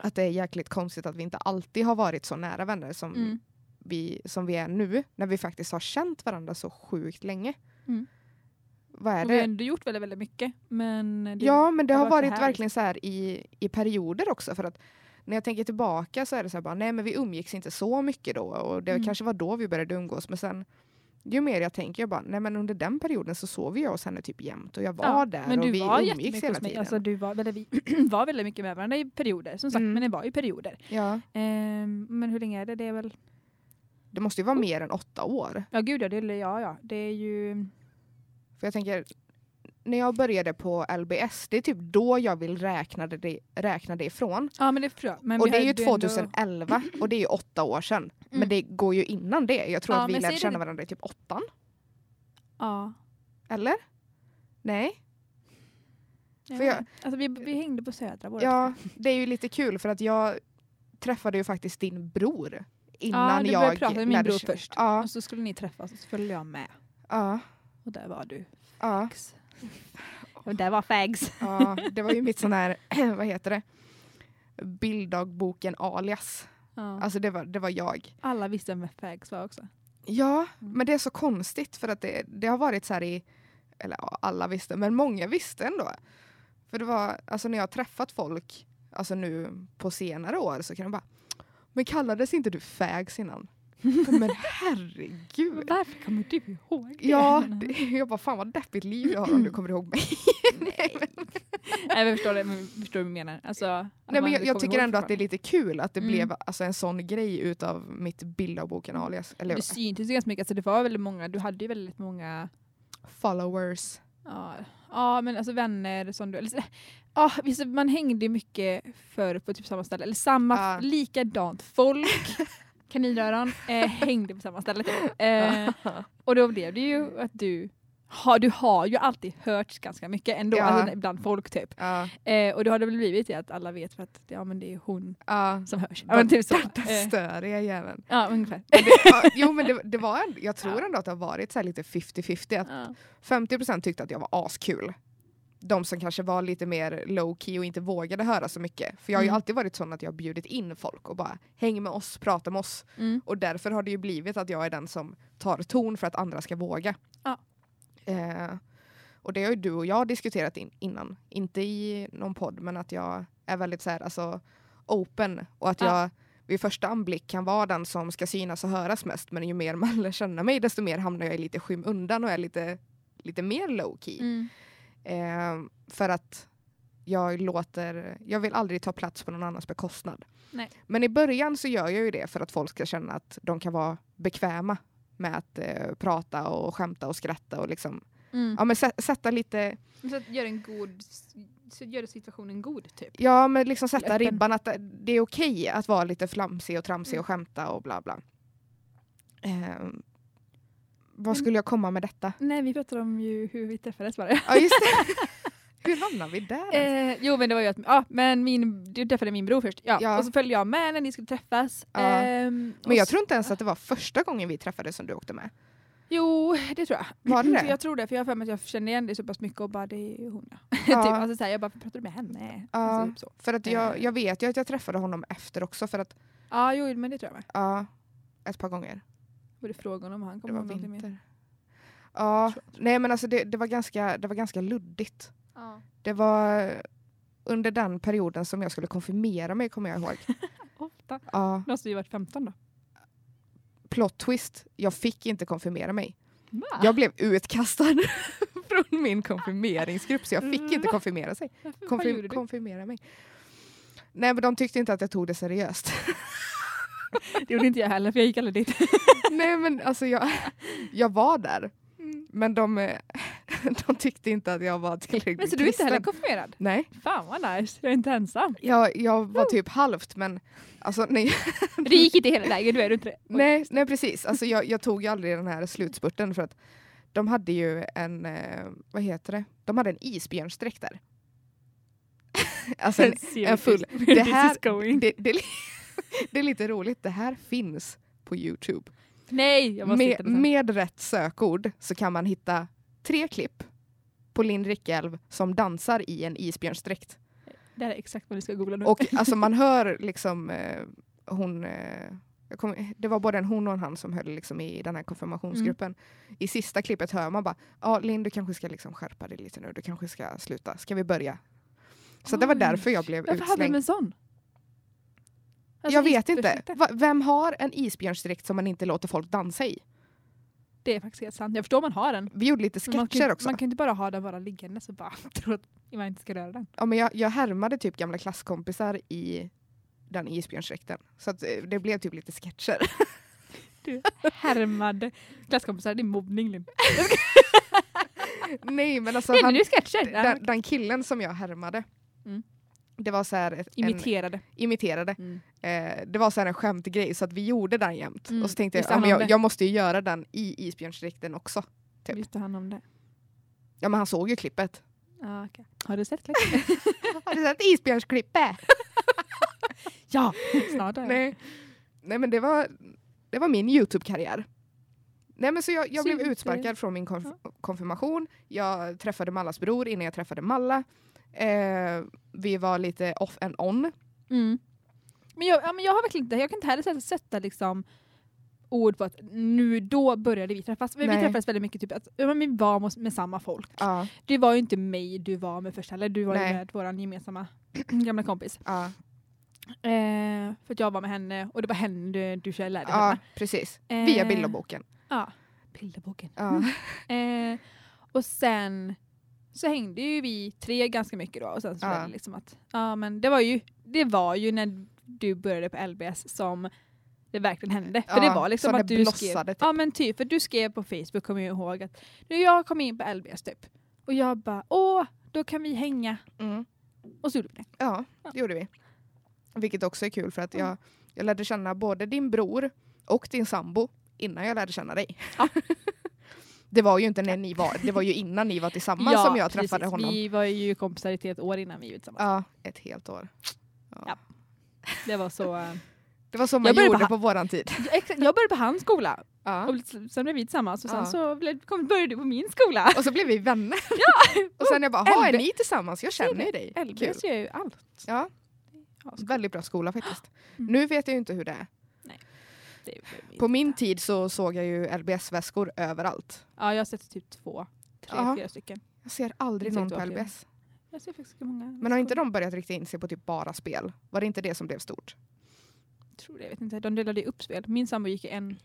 [SPEAKER 1] att det är jäkligt konstigt att vi inte alltid har varit så nära vänner som,
[SPEAKER 2] Mm.
[SPEAKER 1] vi, som vi är nu. När vi faktiskt har känt varandra så sjukt länge.
[SPEAKER 2] Mm.
[SPEAKER 1] Vad är
[SPEAKER 2] Och vi har
[SPEAKER 1] det?
[SPEAKER 2] ändå gjort väldigt, väldigt mycket. Men det,
[SPEAKER 1] Ja, men det
[SPEAKER 2] har
[SPEAKER 1] har
[SPEAKER 2] varit
[SPEAKER 1] varit verkligen så här i, i perioder också. För att när jag tänker tillbaka så är det så här bara, nej men vi umgicks inte så mycket då. Och det
[SPEAKER 2] Mm.
[SPEAKER 1] kanske var då vi började umgås. Men sen, ju mer jag tänker, jag bara, nej men under den perioden så sov jag hos henne typ jämt. Och jag var
[SPEAKER 2] Ja,
[SPEAKER 1] där
[SPEAKER 2] men
[SPEAKER 1] och
[SPEAKER 2] du
[SPEAKER 1] vi
[SPEAKER 2] var
[SPEAKER 1] umgicks hela tiden.
[SPEAKER 2] Alltså, du var, väldigt, vi var väldigt mycket med varandra i perioder. Som sagt,
[SPEAKER 1] Mm.
[SPEAKER 2] men det var i perioder.
[SPEAKER 1] ja,
[SPEAKER 2] Ehm, men hur länge är det? Det är väl...
[SPEAKER 1] det måste ju vara mer än åtta år.
[SPEAKER 2] Ja gud ja, det, är- ja, ja. det är ju...
[SPEAKER 1] För jag tänker, när jag började på LBS, det är typ då jag vill räkna det, räkna det ifrån.
[SPEAKER 2] Ja men det tror jag. Men
[SPEAKER 1] och det är ju
[SPEAKER 2] hade ändå-
[SPEAKER 1] 2011 och det är ju åtta år sedan.
[SPEAKER 2] Mm.
[SPEAKER 1] Men det går ju innan det. Jag tror
[SPEAKER 2] Ja,
[SPEAKER 1] att vi lärde
[SPEAKER 2] det
[SPEAKER 1] känna
[SPEAKER 2] nu.
[SPEAKER 1] varandra i typ åttan.
[SPEAKER 2] Ja.
[SPEAKER 1] Eller? Nej?
[SPEAKER 2] Jag
[SPEAKER 1] För jag-.
[SPEAKER 2] Alltså, vi, vi hängde på Södra båda
[SPEAKER 1] Ja, det är ju lite kul för att jag träffade ju faktiskt din bror innan
[SPEAKER 2] ja, du
[SPEAKER 1] jag
[SPEAKER 2] började prata med min bror först.
[SPEAKER 1] Ja,
[SPEAKER 2] Och så skulle ni träffas och så följde jag med.
[SPEAKER 1] ja,
[SPEAKER 2] Och där var du.
[SPEAKER 1] ja,
[SPEAKER 2] Fags. Och där var Fags.
[SPEAKER 1] ja. Det var ju mitt sån här, vad heter det? Bilddagboken alias.
[SPEAKER 2] Ja.
[SPEAKER 1] Alltså det var, det var jag.
[SPEAKER 2] Alla visste vem Fags var också.
[SPEAKER 1] Ja,
[SPEAKER 2] Mm.
[SPEAKER 1] men det är så konstigt för att det, det har varit så här i, eller ja, alla visste, men många visste ändå. För det var, alltså när jag har träffat folk, alltså nu på senare år så kan de bara, men kallades inte du fags innan? Men herregud.
[SPEAKER 2] Varför kommer du ihåg det?
[SPEAKER 1] Ja, det, jag bara fan vad deppigt liv jag har om du kommer ihåg mig.
[SPEAKER 2] Nej. Nej, jag förstår, det, men förstår vad du menar. Alltså,
[SPEAKER 1] Nej, men jag, jag tycker ändå att det är lite kul att det
[SPEAKER 2] Mm.
[SPEAKER 1] blev alltså, en sån grej utav mitt bilddagboken alias. Eller
[SPEAKER 2] Det syntes ju ganska mycket. Alltså, det var väldigt många, du hade ju väldigt många
[SPEAKER 1] followers.
[SPEAKER 2] Ja, ja men alltså vänner som du... Eller, ja, visst, man hängde mycket förr på typ samma ställe. Eller samma,
[SPEAKER 1] Ja.
[SPEAKER 2] likadant folk. Kaninöron eh, hängde på samma ställe. Eh, och då blev det ju att du har, du har ju alltid hört ganska mycket ändå,
[SPEAKER 1] Ja.
[SPEAKER 2] alltså, bland folk typ.
[SPEAKER 1] Ja,
[SPEAKER 2] Eh, och då har det väl blivit att alla vet för att ja, men det är hon
[SPEAKER 1] ja.
[SPEAKER 2] som hörs. Ja, men typ så.
[SPEAKER 1] Den
[SPEAKER 2] Eh,
[SPEAKER 1] störiga jäveln.
[SPEAKER 2] ja, ungefär.
[SPEAKER 1] Men det, ja, jo men det, det var jag tror
[SPEAKER 2] Ja.
[SPEAKER 1] ändå att det har varit så lite 50-50. Att
[SPEAKER 2] Ja.
[SPEAKER 1] 50% tyckte att jag var askul. De som kanske var lite mer low key och inte vågade höra så mycket. För jag har ju
[SPEAKER 2] Mm.
[SPEAKER 1] alltid varit sån att jag har bjudit in folk och bara häng med oss, prata med oss.
[SPEAKER 2] Mm.
[SPEAKER 1] Och därför har det ju blivit att jag är den som tar ton för att andra ska våga.
[SPEAKER 2] Ja.
[SPEAKER 1] Eh, och det har ju du och jag diskuterat in, innan. Inte i någon podd men att jag är väldigt så här, alltså, open och att
[SPEAKER 2] Ja.
[SPEAKER 1] jag vid första anblick kan vara den som ska synas och höras mest men ju mer man lär känna mig desto mer hamnar jag i lite skymundan och är lite, lite mer low key.
[SPEAKER 2] Mm.
[SPEAKER 1] Eh, för att jag låter, jag vill aldrig ta plats på någon annans bekostnad.
[SPEAKER 2] Nej.
[SPEAKER 1] Men i början så gör jag ju det för att folk ska känna att de kan vara bekväma med att eh, prata och skämta och skratta och liksom,
[SPEAKER 2] Mm.
[SPEAKER 1] ja men sä- sätta lite,
[SPEAKER 2] Så att gör en god, så gör situationen god typ.
[SPEAKER 1] ja men liksom sätta
[SPEAKER 2] Öppen.
[SPEAKER 1] ribban att det är okej att vara lite flamsig och tramsig
[SPEAKER 2] Mm.
[SPEAKER 1] och skämta och bla bla. Eh, vad
[SPEAKER 2] Men-
[SPEAKER 1] skulle jag komma med detta?
[SPEAKER 2] Nej, vi pratade om ju hur vi träffades bara.
[SPEAKER 1] Ja just det. Hur hamnar vi där? ens?
[SPEAKER 2] Eh, jo men det var ju att ja, men min, du träffade min bror först. Ja.
[SPEAKER 1] Ja.
[SPEAKER 2] Och så följde jag med när ni skulle träffas.
[SPEAKER 1] Ja.
[SPEAKER 2] Och
[SPEAKER 1] Men jag
[SPEAKER 2] så-
[SPEAKER 1] tror inte ens att det var första gången vi träffades som du åkte med.
[SPEAKER 2] Jo, det tror jag.
[SPEAKER 1] Var det det?
[SPEAKER 2] För jag tror det, för jag har för mig att jag kände igen dig så pass mycket och bara det är hon ja. Typ, alltså, så här, jag bara, pratade du med henne?
[SPEAKER 1] Ja.
[SPEAKER 2] Alltså, typ så.
[SPEAKER 1] För att jag,
[SPEAKER 2] Eh.
[SPEAKER 1] jag vet ju att jag träffade honom efter också för att,
[SPEAKER 2] Ja, jo men det tror jag med.
[SPEAKER 1] ja, ett par gånger.
[SPEAKER 2] Var det frågan om han
[SPEAKER 1] var
[SPEAKER 2] ihåg någonting mer?
[SPEAKER 1] Ja, nej men alltså det, det, var ganska, det var ganska luddigt.
[SPEAKER 2] Ja.
[SPEAKER 1] Det var under den perioden som jag skulle konfirmera mig kommer jag ihåg.
[SPEAKER 2] Ofta.
[SPEAKER 1] Ja,
[SPEAKER 2] Då måste ju varit 15 då.
[SPEAKER 1] plot twist, jag fick inte konfirmera mig.
[SPEAKER 2] Va?
[SPEAKER 1] Jag blev utkastad från min konfirmeringsgrupp så jag fick inte konfirmera sig. Konfir-
[SPEAKER 2] du?
[SPEAKER 1] konfirmera mig. Nej men de tyckte inte att jag tog det seriöst.
[SPEAKER 2] Det gjorde inte jag heller för jag gick aldrig dit.
[SPEAKER 1] Nej men alltså jag, jag var där. Men de, de tyckte inte att jag var tillräckligt
[SPEAKER 2] Men så du är inte heller konfirmerad?
[SPEAKER 1] Nej,
[SPEAKER 2] Fan vad nice, jag är inte ensam.
[SPEAKER 1] jag, jag var typ halvt men alltså nej,
[SPEAKER 2] Du gick inte hela vägen, du är du inte det?
[SPEAKER 1] Nej, nej precis. Alltså, jag, jag tog ju aldrig den här slutspurten för att de hade ju en, eh, vad heter det, de hade en isbjörnsdräkt där. alltså en, en full. Det här, det, det, det är lite roligt, det här finns på Youtube.
[SPEAKER 2] Nej,
[SPEAKER 1] Med, med rätt sökord så kan man hitta tre klipp på Linn Rickelv som dansar i en isbjörnsdräkt.
[SPEAKER 2] Det här är exakt vad vi ska googla nu.
[SPEAKER 1] Och alltså man hör liksom eh, hon eh, kom, det var både en hon och en han som höll liksom i den här konfirmationsgruppen. I sista klippet hör man bara ja Linn du kanske ska liksom skärpa dig lite nu, du kanske ska sluta. Ska vi börja? Så det var
[SPEAKER 2] Oj.
[SPEAKER 1] därför jag blev
[SPEAKER 2] Varför hade de
[SPEAKER 1] utslängd.
[SPEAKER 2] en sån? Alltså,
[SPEAKER 1] jag vet inte. vem har en isbjörnsdräkt som man inte låter folk dansa i?
[SPEAKER 2] Det är faktiskt helt sant. Jag förstår man har den.
[SPEAKER 1] Vi gjorde lite
[SPEAKER 2] Men man,
[SPEAKER 1] sketcher
[SPEAKER 2] kan,
[SPEAKER 1] också.
[SPEAKER 2] man kan inte bara ha den bara liggande så bara tro att man inte ska röra den.
[SPEAKER 1] Ja, men jag, jag härmade typ gamla klasskompisar i den isbjörnsdräkten. Så eh, det blev typ lite sketcher.
[SPEAKER 2] Du härmade klasskompisar, det är mobbning Linn.
[SPEAKER 1] Nej men alltså han,
[SPEAKER 2] det sketcher?
[SPEAKER 1] Den, den killen som jag härmade.
[SPEAKER 2] Mm.
[SPEAKER 1] Det var så här ett, en,
[SPEAKER 2] Imiterade.
[SPEAKER 1] imiterade.
[SPEAKER 2] Mm.
[SPEAKER 1] Eh, det var så här en skämtgrej så att vi gjorde den jämt.
[SPEAKER 2] Mm,
[SPEAKER 1] Och så tänkte jag, ja, jag, jag måste ju göra den i isbjörnsdräkten också. Typ.
[SPEAKER 2] Visste han om det?
[SPEAKER 1] Ja men han såg ju klippet.
[SPEAKER 2] Ah, okay. Har du sett klippet?
[SPEAKER 1] Har du sett isbjörnsklippet?
[SPEAKER 2] ja! Snart har jag.
[SPEAKER 1] Nej. Nej men det var, det var min Youtube-karriär. Nej men så jag, jag blev utsparkad från min konf- konfirmation. Jag träffade Mallas bror innan jag träffade Malla. Eh, vi var lite off and on.
[SPEAKER 2] Mm. Men, jag, ja, men jag har verkligen inte, jag kan inte heller sätta, sätta liksom ord på att nu då började vi träffas. Men vi träffades väldigt mycket, typ att men vi var med, samma folk.
[SPEAKER 1] Ja,
[SPEAKER 2] Det var ju inte mig du var med först heller, du var ju
[SPEAKER 1] Nej.
[SPEAKER 2] med vår gemensamma gamla kompis.
[SPEAKER 1] ja,
[SPEAKER 2] Eh, för att jag var med henne och det var henne du, du lärde
[SPEAKER 1] ja
[SPEAKER 2] känna.
[SPEAKER 1] precis.
[SPEAKER 2] Eh,
[SPEAKER 1] Via bilderboken.
[SPEAKER 2] Ja, bilderboken.
[SPEAKER 1] Ja.
[SPEAKER 2] Eh, och sen så hängde ju vi tre ganska mycket då och sen så
[SPEAKER 1] Ja.
[SPEAKER 2] var det liksom att ja men det var ju det var ju när du började på LBS som det verkligen hände. För
[SPEAKER 1] Ja,
[SPEAKER 2] det var liksom att du skrev,
[SPEAKER 1] typ.
[SPEAKER 2] ja men typ för du skrev på Facebook kommer jag ihåg att nu jag kom in på LBS typ och jag bara åh då kan vi hänga
[SPEAKER 1] Mm.
[SPEAKER 2] och så gjorde vi det.
[SPEAKER 1] Ja,
[SPEAKER 2] Ja.
[SPEAKER 1] det gjorde vi. Vilket också är kul för att
[SPEAKER 2] Mm.
[SPEAKER 1] jag, jag lärde känna både din bror och din sambo innan jag lärde känna dig.
[SPEAKER 2] Ja.
[SPEAKER 1] det var ju inte när ni var, det var ju innan ni var tillsammans
[SPEAKER 2] Ja,
[SPEAKER 1] som jag träffade
[SPEAKER 2] precis.
[SPEAKER 1] honom.
[SPEAKER 2] Vi var ju kompisar i ett år innan vi var tillsammans.
[SPEAKER 1] Ja, ett helt år. Ja.
[SPEAKER 2] Ja. Det var så. eh,
[SPEAKER 1] Det var så man gjorde
[SPEAKER 2] på
[SPEAKER 1] på, våran tid.
[SPEAKER 2] Jag började på hans skola
[SPEAKER 1] Ja.
[SPEAKER 2] och sen blev vi tillsammans och sen
[SPEAKER 1] Ja.
[SPEAKER 2] så blev, kom, började du på min skola.
[SPEAKER 1] Och så blev vi vänner. och sen jag bara, "Ha, är ni tillsammans? Jag känner ju dig.
[SPEAKER 2] LBS gör ju allt.
[SPEAKER 1] Ja,
[SPEAKER 2] Ja,
[SPEAKER 1] väldigt bra skola faktiskt.
[SPEAKER 2] Mm.
[SPEAKER 1] Nu vet jag ju inte hur det är.
[SPEAKER 2] Det är-
[SPEAKER 1] På min tid så såg jag ju LBS-väskor överallt.
[SPEAKER 2] Ja, jag har sett typ två, tre,
[SPEAKER 1] Ja.
[SPEAKER 2] fyra stycken.
[SPEAKER 1] Jag ser aldrig
[SPEAKER 2] Jag ser
[SPEAKER 1] någon på
[SPEAKER 2] inte vad
[SPEAKER 1] LBS.
[SPEAKER 2] Jag ser faktiskt många.
[SPEAKER 1] Men har inte de börjat rikta in sig på typ bara spel? Var det inte det som blev stort?
[SPEAKER 2] Tror det, jag vet inte. De delade ju upp spel. Min sambo gick i en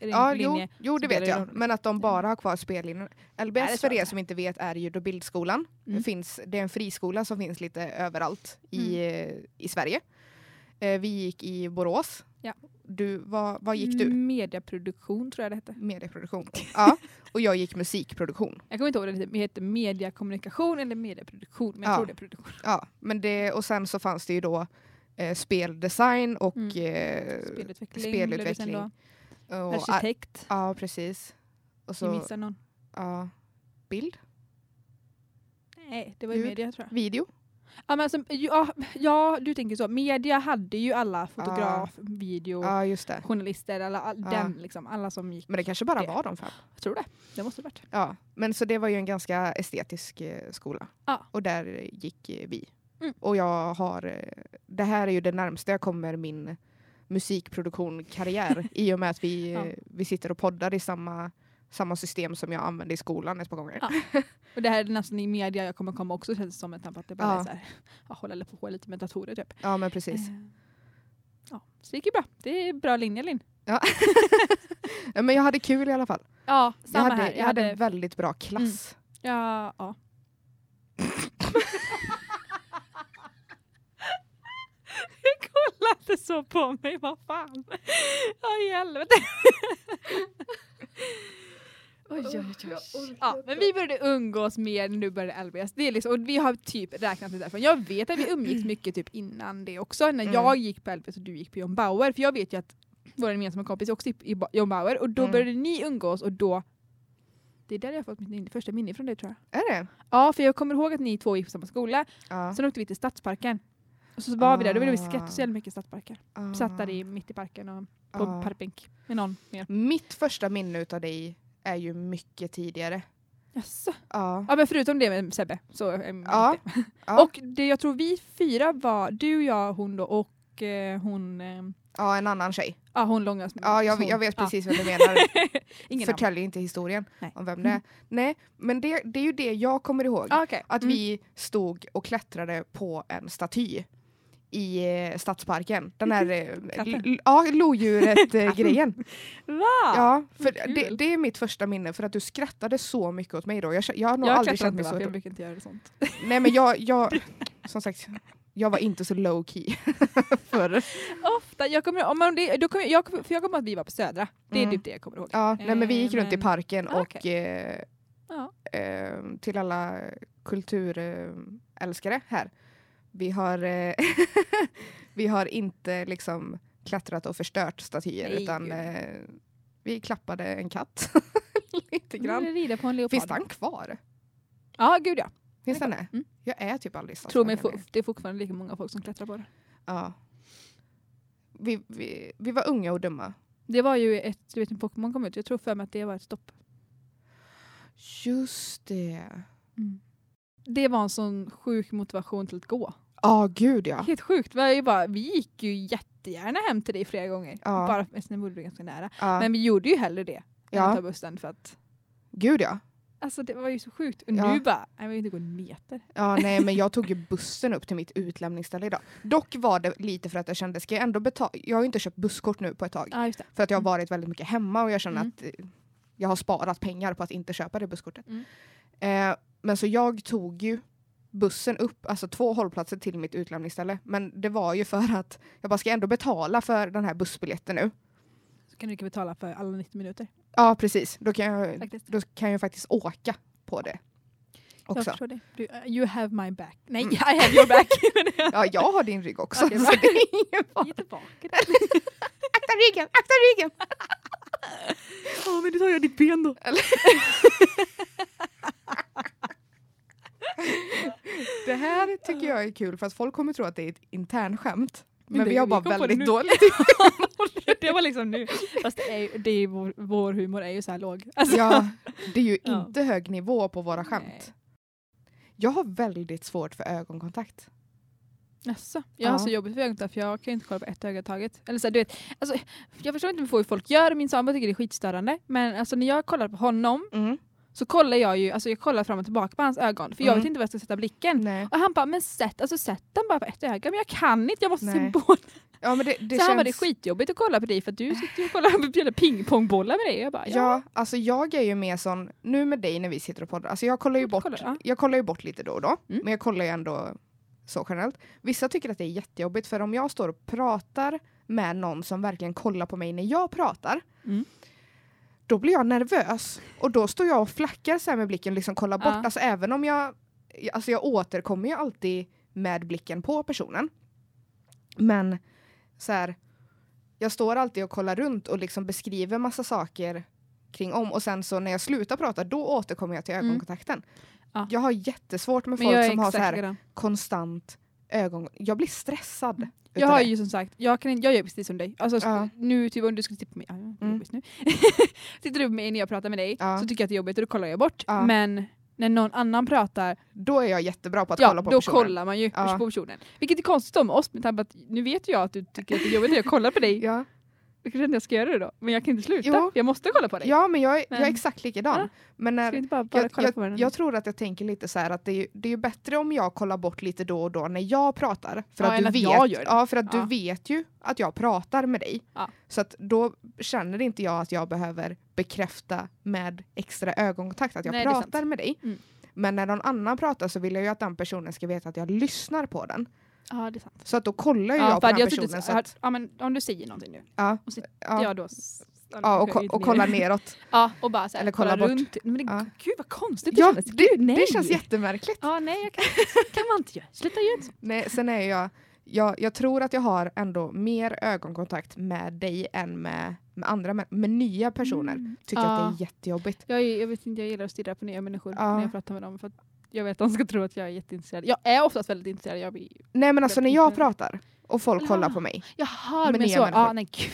[SPEAKER 1] Ja, jo,
[SPEAKER 2] linje.
[SPEAKER 1] jo det
[SPEAKER 2] så
[SPEAKER 1] vet jag.
[SPEAKER 2] de-
[SPEAKER 1] Men att de bara har kvar spellinjen.
[SPEAKER 2] Nej,
[SPEAKER 1] LBS
[SPEAKER 2] det
[SPEAKER 1] för
[SPEAKER 2] jag
[SPEAKER 1] er som inte vet är ju då bildskolan.
[SPEAKER 2] Mm.
[SPEAKER 1] Det, finns, det är en friskola som finns lite överallt i, eh, i Sverige. Eh, vi gick i Borås.
[SPEAKER 2] Ja.
[SPEAKER 1] Du, vad, vad gick du?
[SPEAKER 2] Mediaproduktion tror jag det hette.
[SPEAKER 1] Medieproduktion. Ja, och jag gick musikproduktion.
[SPEAKER 2] Jag kommer inte ihåg det, det heter mediakommunikation eller mediaproduktion. Men jag
[SPEAKER 1] Ja.
[SPEAKER 2] tror det är produktion.
[SPEAKER 1] Ja, men det, och sen så fanns det ju då eh, speldesign och
[SPEAKER 2] Mm.
[SPEAKER 1] eh,
[SPEAKER 2] Spelutveckling.
[SPEAKER 1] spelutveckling. och,
[SPEAKER 2] Arkitekt.
[SPEAKER 1] Ja, precis. Och
[SPEAKER 2] Så,
[SPEAKER 1] så,
[SPEAKER 2] missar någon.
[SPEAKER 1] ja, bild,
[SPEAKER 2] Nej, det var ju media tror jag.
[SPEAKER 1] video.
[SPEAKER 2] Ja, men alltså, ja, ja, du tänker så. Media hade ju alla fotograf, video,
[SPEAKER 1] Ja, just det.
[SPEAKER 2] journalister, alla, all,
[SPEAKER 1] Ja.
[SPEAKER 2] den, liksom, alla som gick.
[SPEAKER 1] Men det kanske bara
[SPEAKER 2] Det.
[SPEAKER 1] var de fem.
[SPEAKER 2] Jag tror det. Det måste det varit.
[SPEAKER 1] Ja, men så det var ju en ganska estetisk eh, skola. Och där gick eh, vi.
[SPEAKER 2] Mm.
[SPEAKER 1] Och jag har, eh, det här är ju det närmsta jag kommer min musikproduktion-karriär i och med att vi, eh, vi sitter och poddar i samma, samma system som jag använde i skolan ett par gånger.
[SPEAKER 2] Ja. Och det här är nästan i media jag kommer komma också känns det som. Att det bara
[SPEAKER 1] Ja.
[SPEAKER 2] är så här, ja, hålla på lite med datorer typ.
[SPEAKER 1] Ja, men precis.
[SPEAKER 2] Eh, Ja, så det gick ju bra. Det är bra linje Linn.
[SPEAKER 1] Ja. Ja, men jag hade kul i alla fall.
[SPEAKER 2] Ja,
[SPEAKER 1] Jag
[SPEAKER 2] samma
[SPEAKER 1] hade,
[SPEAKER 2] här.
[SPEAKER 1] jag hade en väldigt bra klass.
[SPEAKER 2] Ja, ja. Kolla inte så på mig, vad fan. Ja, i helvete. Oj, oj, oj. Ja, men vi började umgås mer när du började LBS. Det är liksom, och vi har typ räknat det därifrån. Jag vet att vi umgicks mycket typ innan det också. När
[SPEAKER 1] Mm.
[SPEAKER 2] jag gick på LBS och du gick på John Bauer. För jag vet ju att vår gemensamma kompis också gick i Ba- John Bauer. Och då
[SPEAKER 1] Mm.
[SPEAKER 2] började ni umgås och då... Det är där jag har fått mitt första minne från det tror jag.
[SPEAKER 1] Är det?
[SPEAKER 2] Ja, för jag kommer ihåg att ni två gick på samma skola.
[SPEAKER 1] Ja.
[SPEAKER 2] Sen åkte vi till Stadsparken. Och så var vi där, då ville vi
[SPEAKER 1] Ah.
[SPEAKER 2] skratta så jävla mycket i Stadsparken.
[SPEAKER 1] Ah.
[SPEAKER 2] Satt där i, mitt i parken och på
[SPEAKER 1] Ah.
[SPEAKER 2] parkbänk med någon mer.
[SPEAKER 1] Mitt första minne av dig är ju mycket tidigare.
[SPEAKER 2] Jaså?
[SPEAKER 1] Ja.
[SPEAKER 2] Ja men förutom det med Sebbe så är
[SPEAKER 1] Ja. Ja.
[SPEAKER 2] Och det jag tror vi fyra var du, jag, hon då och eh, hon, eh,
[SPEAKER 1] ja, en annan tjej.
[SPEAKER 2] ja hon långa
[SPEAKER 1] Ja, jag, jag vet
[SPEAKER 2] Ja.
[SPEAKER 1] precis vad du menar.
[SPEAKER 2] Ingen namn.
[SPEAKER 1] Förtälj inte historien
[SPEAKER 2] Nej.
[SPEAKER 1] om vem det är. Nej, men det, det är ju det jag kommer ihåg.
[SPEAKER 2] Ah, okej.
[SPEAKER 1] Att
[SPEAKER 2] Mm.
[SPEAKER 1] vi stod och klättrade på en staty i eh, Stadsparken. Den här eh, ja, lodjuret-grejen.
[SPEAKER 2] Va?
[SPEAKER 1] ja, för det, det är mitt första minne för att du skrattade så mycket åt mig då. Jag, jag har nog
[SPEAKER 2] jag
[SPEAKER 1] aldrig känt mig så...
[SPEAKER 2] jag brukar inte göra sånt.
[SPEAKER 1] Nej men jag, jag, som sagt, jag var inte så low key förr.
[SPEAKER 2] Ofta, jag kommer, om man, det, då kommer, jag, kommer- för jag kommer att vi var på Södra. Det är
[SPEAKER 1] Mm.
[SPEAKER 2] typ det jag kommer ihåg.
[SPEAKER 1] Ja, nej men vi gick
[SPEAKER 2] Eh,
[SPEAKER 1] runt i parken
[SPEAKER 2] Ah,
[SPEAKER 1] och eh,
[SPEAKER 2] Ja.
[SPEAKER 1] eh, till alla kulturälskare här. Vi har, eh, vi har inte liksom klättrat och förstört statyer
[SPEAKER 2] Nej,
[SPEAKER 1] utan eh, vi klappade en katt lite grann.
[SPEAKER 2] rider på en leopard.
[SPEAKER 1] Finns den kvar?
[SPEAKER 2] Ja, gud ja.
[SPEAKER 1] Finns
[SPEAKER 2] Den
[SPEAKER 1] det?
[SPEAKER 2] Mm.
[SPEAKER 1] Jag är typ aldrig i
[SPEAKER 2] Tror mig, det är fortfarande lika många folk som klättrar på det.
[SPEAKER 1] Ja. Vi, vi, vi var unga och dumma.
[SPEAKER 2] Det var ju ett, du vet när Pokémon kom ut, jag tror för mig att det var ett stopp.
[SPEAKER 1] Just det.
[SPEAKER 2] Det var en sån sjuk motivation till att gå.
[SPEAKER 1] Ja, gud ja.
[SPEAKER 2] Helt sjukt. Vi, bara, vi gick ju jättegärna hem till dig flera gånger.
[SPEAKER 1] Ja.
[SPEAKER 2] Bara, sen bodde du ganska nära.
[SPEAKER 1] ja.
[SPEAKER 2] Men vi gjorde ju hellre det än
[SPEAKER 1] Ja.
[SPEAKER 2] att ta bussen för att
[SPEAKER 1] Gud ja.
[SPEAKER 2] Alltså det var ju så sjukt. Och
[SPEAKER 1] Ja.
[SPEAKER 2] nu bara, jag vill inte gå en meter.
[SPEAKER 1] Ja, nej, men jag tog ju bussen upp till mitt utlämningsställe idag. Dock var det lite för att jag kände, ska jag ändå betala? Jag har ju inte köpt busskort nu på ett tag.
[SPEAKER 2] Ja.
[SPEAKER 1] För att jag har
[SPEAKER 2] Mm.
[SPEAKER 1] varit väldigt mycket hemma och jag känner
[SPEAKER 2] Mm.
[SPEAKER 1] att eh, jag har sparat pengar på att inte köpa det busskortet.
[SPEAKER 2] Mm.
[SPEAKER 1] Eh, men så jag tog ju bussen upp, alltså två hållplatser till mitt utlämningsställe. Men det var ju för att jag bara ska ändå betala för den här bussbiljetten nu.
[SPEAKER 2] Så kan du inte betala för alla 90 minuter.
[SPEAKER 1] Ja precis, då kan jag,
[SPEAKER 2] Faktiskt.
[SPEAKER 1] då kan jag faktiskt åka på det.
[SPEAKER 2] Jag
[SPEAKER 1] Också.
[SPEAKER 2] förstår det. Du, uh, you have my back. Nej,
[SPEAKER 1] Mm.
[SPEAKER 2] I have your back.
[SPEAKER 1] Ja, jag har din rygg också.
[SPEAKER 2] Okej,
[SPEAKER 1] så det är ingen fara.
[SPEAKER 2] Ge tillbaka det.
[SPEAKER 1] Akta ryggen, akta ryggen!
[SPEAKER 2] Ja, men du tar jag ditt ben då.
[SPEAKER 1] Det här tycker jag är kul för att folk kommer tro att det är ett internskämt. Men,
[SPEAKER 2] Men det-
[SPEAKER 1] vi har bara väldigt dåligt.
[SPEAKER 2] det var liksom nu. Fast det är, det är vår, vår humor är ju så här låg. Alltså,
[SPEAKER 1] Ja, det är ju
[SPEAKER 2] Ja.
[SPEAKER 1] inte hög nivå på våra skämt.
[SPEAKER 2] Nej.
[SPEAKER 1] Jag har väldigt svårt för ögonkontakt.
[SPEAKER 2] Jaså? Jag har
[SPEAKER 1] Ja.
[SPEAKER 2] så jobbigt för ögonen för jag kan inte kolla på ett öga taget. Eller så här, du vet, alltså, jag förstår inte hur folk gör, min sambo tycker det är skitstörande. Men alltså, när jag kollar på honom
[SPEAKER 1] Mm.
[SPEAKER 2] Så kollar jag ju alltså, jag kollar fram och tillbaka på hans ögon. För jag
[SPEAKER 1] Mm.
[SPEAKER 2] vet inte var jag ska sätta blicken.
[SPEAKER 1] Nej.
[SPEAKER 2] Och han bara, men sätt, alltså, sätt den bara på ett öga. Men jag kan inte, jag måste se
[SPEAKER 1] Nej.
[SPEAKER 2] båda.
[SPEAKER 1] Ja, men det, det
[SPEAKER 2] så han bara, det är
[SPEAKER 1] känns...
[SPEAKER 2] skitjobbigt att kolla på dig för att du sitter och kollar på pingpongbollar med dig. Jag bara, ja.
[SPEAKER 1] Ja, alltså jag är ju mer sån, nu med dig när vi sitter och poddar, alltså jag kollar ju bort,
[SPEAKER 2] kollar, ja.
[SPEAKER 1] jag kollar ju bort lite då och då,
[SPEAKER 2] Mm.
[SPEAKER 1] men jag kollar ju ändå så generellt. Vissa tycker att det är jättejobbigt för om jag står och pratar med någon som verkligen kollar på mig när jag pratar,
[SPEAKER 2] Mm.
[SPEAKER 1] Då blir jag nervös och då står jag och flackar så med blicken, liksom kollar bort,
[SPEAKER 2] Ja.
[SPEAKER 1] alltså även om jag, alltså jag återkommer ju alltid med blicken på personen. Men så här, jag står alltid och kollar runt och liksom beskriver massa saker kring om och sen så när jag slutar prata då återkommer jag till
[SPEAKER 2] Mm.
[SPEAKER 1] ögonkontakten.
[SPEAKER 2] Ja.
[SPEAKER 1] Jag har jättesvårt med folk som har så här konstant ögon... Jag blir stressad.
[SPEAKER 2] Jag
[SPEAKER 1] utav
[SPEAKER 2] har ju som sagt, jag, kan, jag gör precis som dig. Alltså,
[SPEAKER 1] Ja.
[SPEAKER 2] Nu typ om du skulle titta på mig, ja,
[SPEAKER 1] Mm.
[SPEAKER 2] nu. Sitter du på mig när jag pratar med dig
[SPEAKER 1] Ja.
[SPEAKER 2] så tycker jag att det är jobbigt och då kollar jag bort.
[SPEAKER 1] Ja.
[SPEAKER 2] Men när någon annan pratar,
[SPEAKER 1] Då är jag jättebra på att
[SPEAKER 2] ja
[SPEAKER 1] kolla på
[SPEAKER 2] då
[SPEAKER 1] personen.
[SPEAKER 2] kollar man ju
[SPEAKER 1] Ja.
[SPEAKER 2] på personen. Vilket är konstigt om oss med tanke på att nu vet jag att du tycker att det är jobbigt när jag kollar på dig.
[SPEAKER 1] Ja.
[SPEAKER 2] Jag inte jag ska göra det då, men jag kan inte sluta.
[SPEAKER 1] Jo.
[SPEAKER 2] Jag måste kolla på dig.
[SPEAKER 1] ja, men jag är, jag är
[SPEAKER 2] Men-
[SPEAKER 1] exakt likadan.
[SPEAKER 2] Ja.
[SPEAKER 1] Men
[SPEAKER 2] Ska
[SPEAKER 1] när,
[SPEAKER 2] vi inte bara, bara
[SPEAKER 1] jag, tror att jag tänker lite så här att det är, det är bättre om jag kollar bort lite då och då när jag pratar. För
[SPEAKER 2] Ja,
[SPEAKER 1] att du vet. Ja, för att
[SPEAKER 2] Ja.
[SPEAKER 1] du vet ju att jag pratar med dig. Så att då känner inte jag att jag behöver bekräfta med extra ögonkontakt att jag
[SPEAKER 2] Nej,
[SPEAKER 1] pratar med dig.
[SPEAKER 2] Mm.
[SPEAKER 1] Men när någon annan pratar så vill jag ju att den personen ska veta att jag lyssnar på den.
[SPEAKER 2] Ja, det är sant.
[SPEAKER 1] Så att då kollar ju
[SPEAKER 2] Ja,
[SPEAKER 1] jag på den
[SPEAKER 2] jag tyckte
[SPEAKER 1] personen.
[SPEAKER 2] så-
[SPEAKER 1] Så att,
[SPEAKER 2] ja, men om du säger någonting nu,
[SPEAKER 1] ja,
[SPEAKER 2] och sitter
[SPEAKER 1] ja,
[SPEAKER 2] jag då...
[SPEAKER 1] ja, och, ko- och kolla neråt.
[SPEAKER 2] Ja, och bara så här,
[SPEAKER 1] Eller kolla
[SPEAKER 2] kolla
[SPEAKER 1] bort.
[SPEAKER 2] runt. Men det,
[SPEAKER 1] Ja.
[SPEAKER 2] Gud vad konstigt det
[SPEAKER 1] Ja, det,
[SPEAKER 2] Gud, nej.
[SPEAKER 1] det känns jättemärkligt.
[SPEAKER 2] Ja, nej, jag kan, kan man inte göra. Sluta göra så.
[SPEAKER 1] Nej, sen är jag, jag, jag tror att jag har ändå mer ögonkontakt med dig än med, med andra, med, med nya personer.
[SPEAKER 2] Mm.
[SPEAKER 1] Tycker
[SPEAKER 2] Ja.
[SPEAKER 1] att det är jättejobbigt.
[SPEAKER 2] Jag, jag vet inte, jag gillar att stirra på nya människor
[SPEAKER 1] Ja.
[SPEAKER 2] när jag pratar med dem. För jag vet att de ska tro att jag är jätteintresserad. Jag är oftast väldigt intresserad. Jag, blir,
[SPEAKER 1] Nej men alltså när jag pratar och folk
[SPEAKER 2] Ja.
[SPEAKER 1] kollar på mig, Med
[SPEAKER 2] men så. Ja, nej, gud.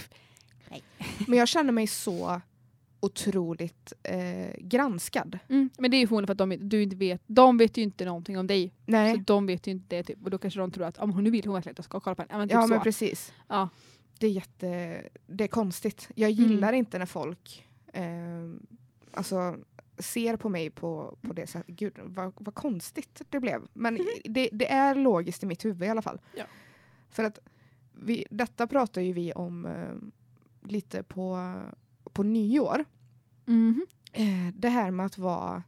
[SPEAKER 1] men jag känner mig så otroligt eh, granskad.
[SPEAKER 2] Mm. Men det är ju förmodligen för att de, du inte vet, de vet ju inte någonting om dig.
[SPEAKER 1] Nej.
[SPEAKER 2] Så de vet ju inte det typ. Och då kanske de tror att om nu vill hon verkligen att jag ska kolla på henne. Men typ
[SPEAKER 1] ja
[SPEAKER 2] så.
[SPEAKER 1] men precis.
[SPEAKER 2] Ja.
[SPEAKER 1] Det är jätte, det är konstigt. Jag
[SPEAKER 2] Mm.
[SPEAKER 1] gillar inte när folk eh, alltså, ser på mig på, på det sättet. Gud vad, vad konstigt det blev. Men det, det är logiskt i mitt huvud i alla fall.
[SPEAKER 2] Ja.
[SPEAKER 1] För att vi, detta pratar ju vi om eh, lite på, på nyår.
[SPEAKER 2] Mhm.
[SPEAKER 1] Eh, det här med att vara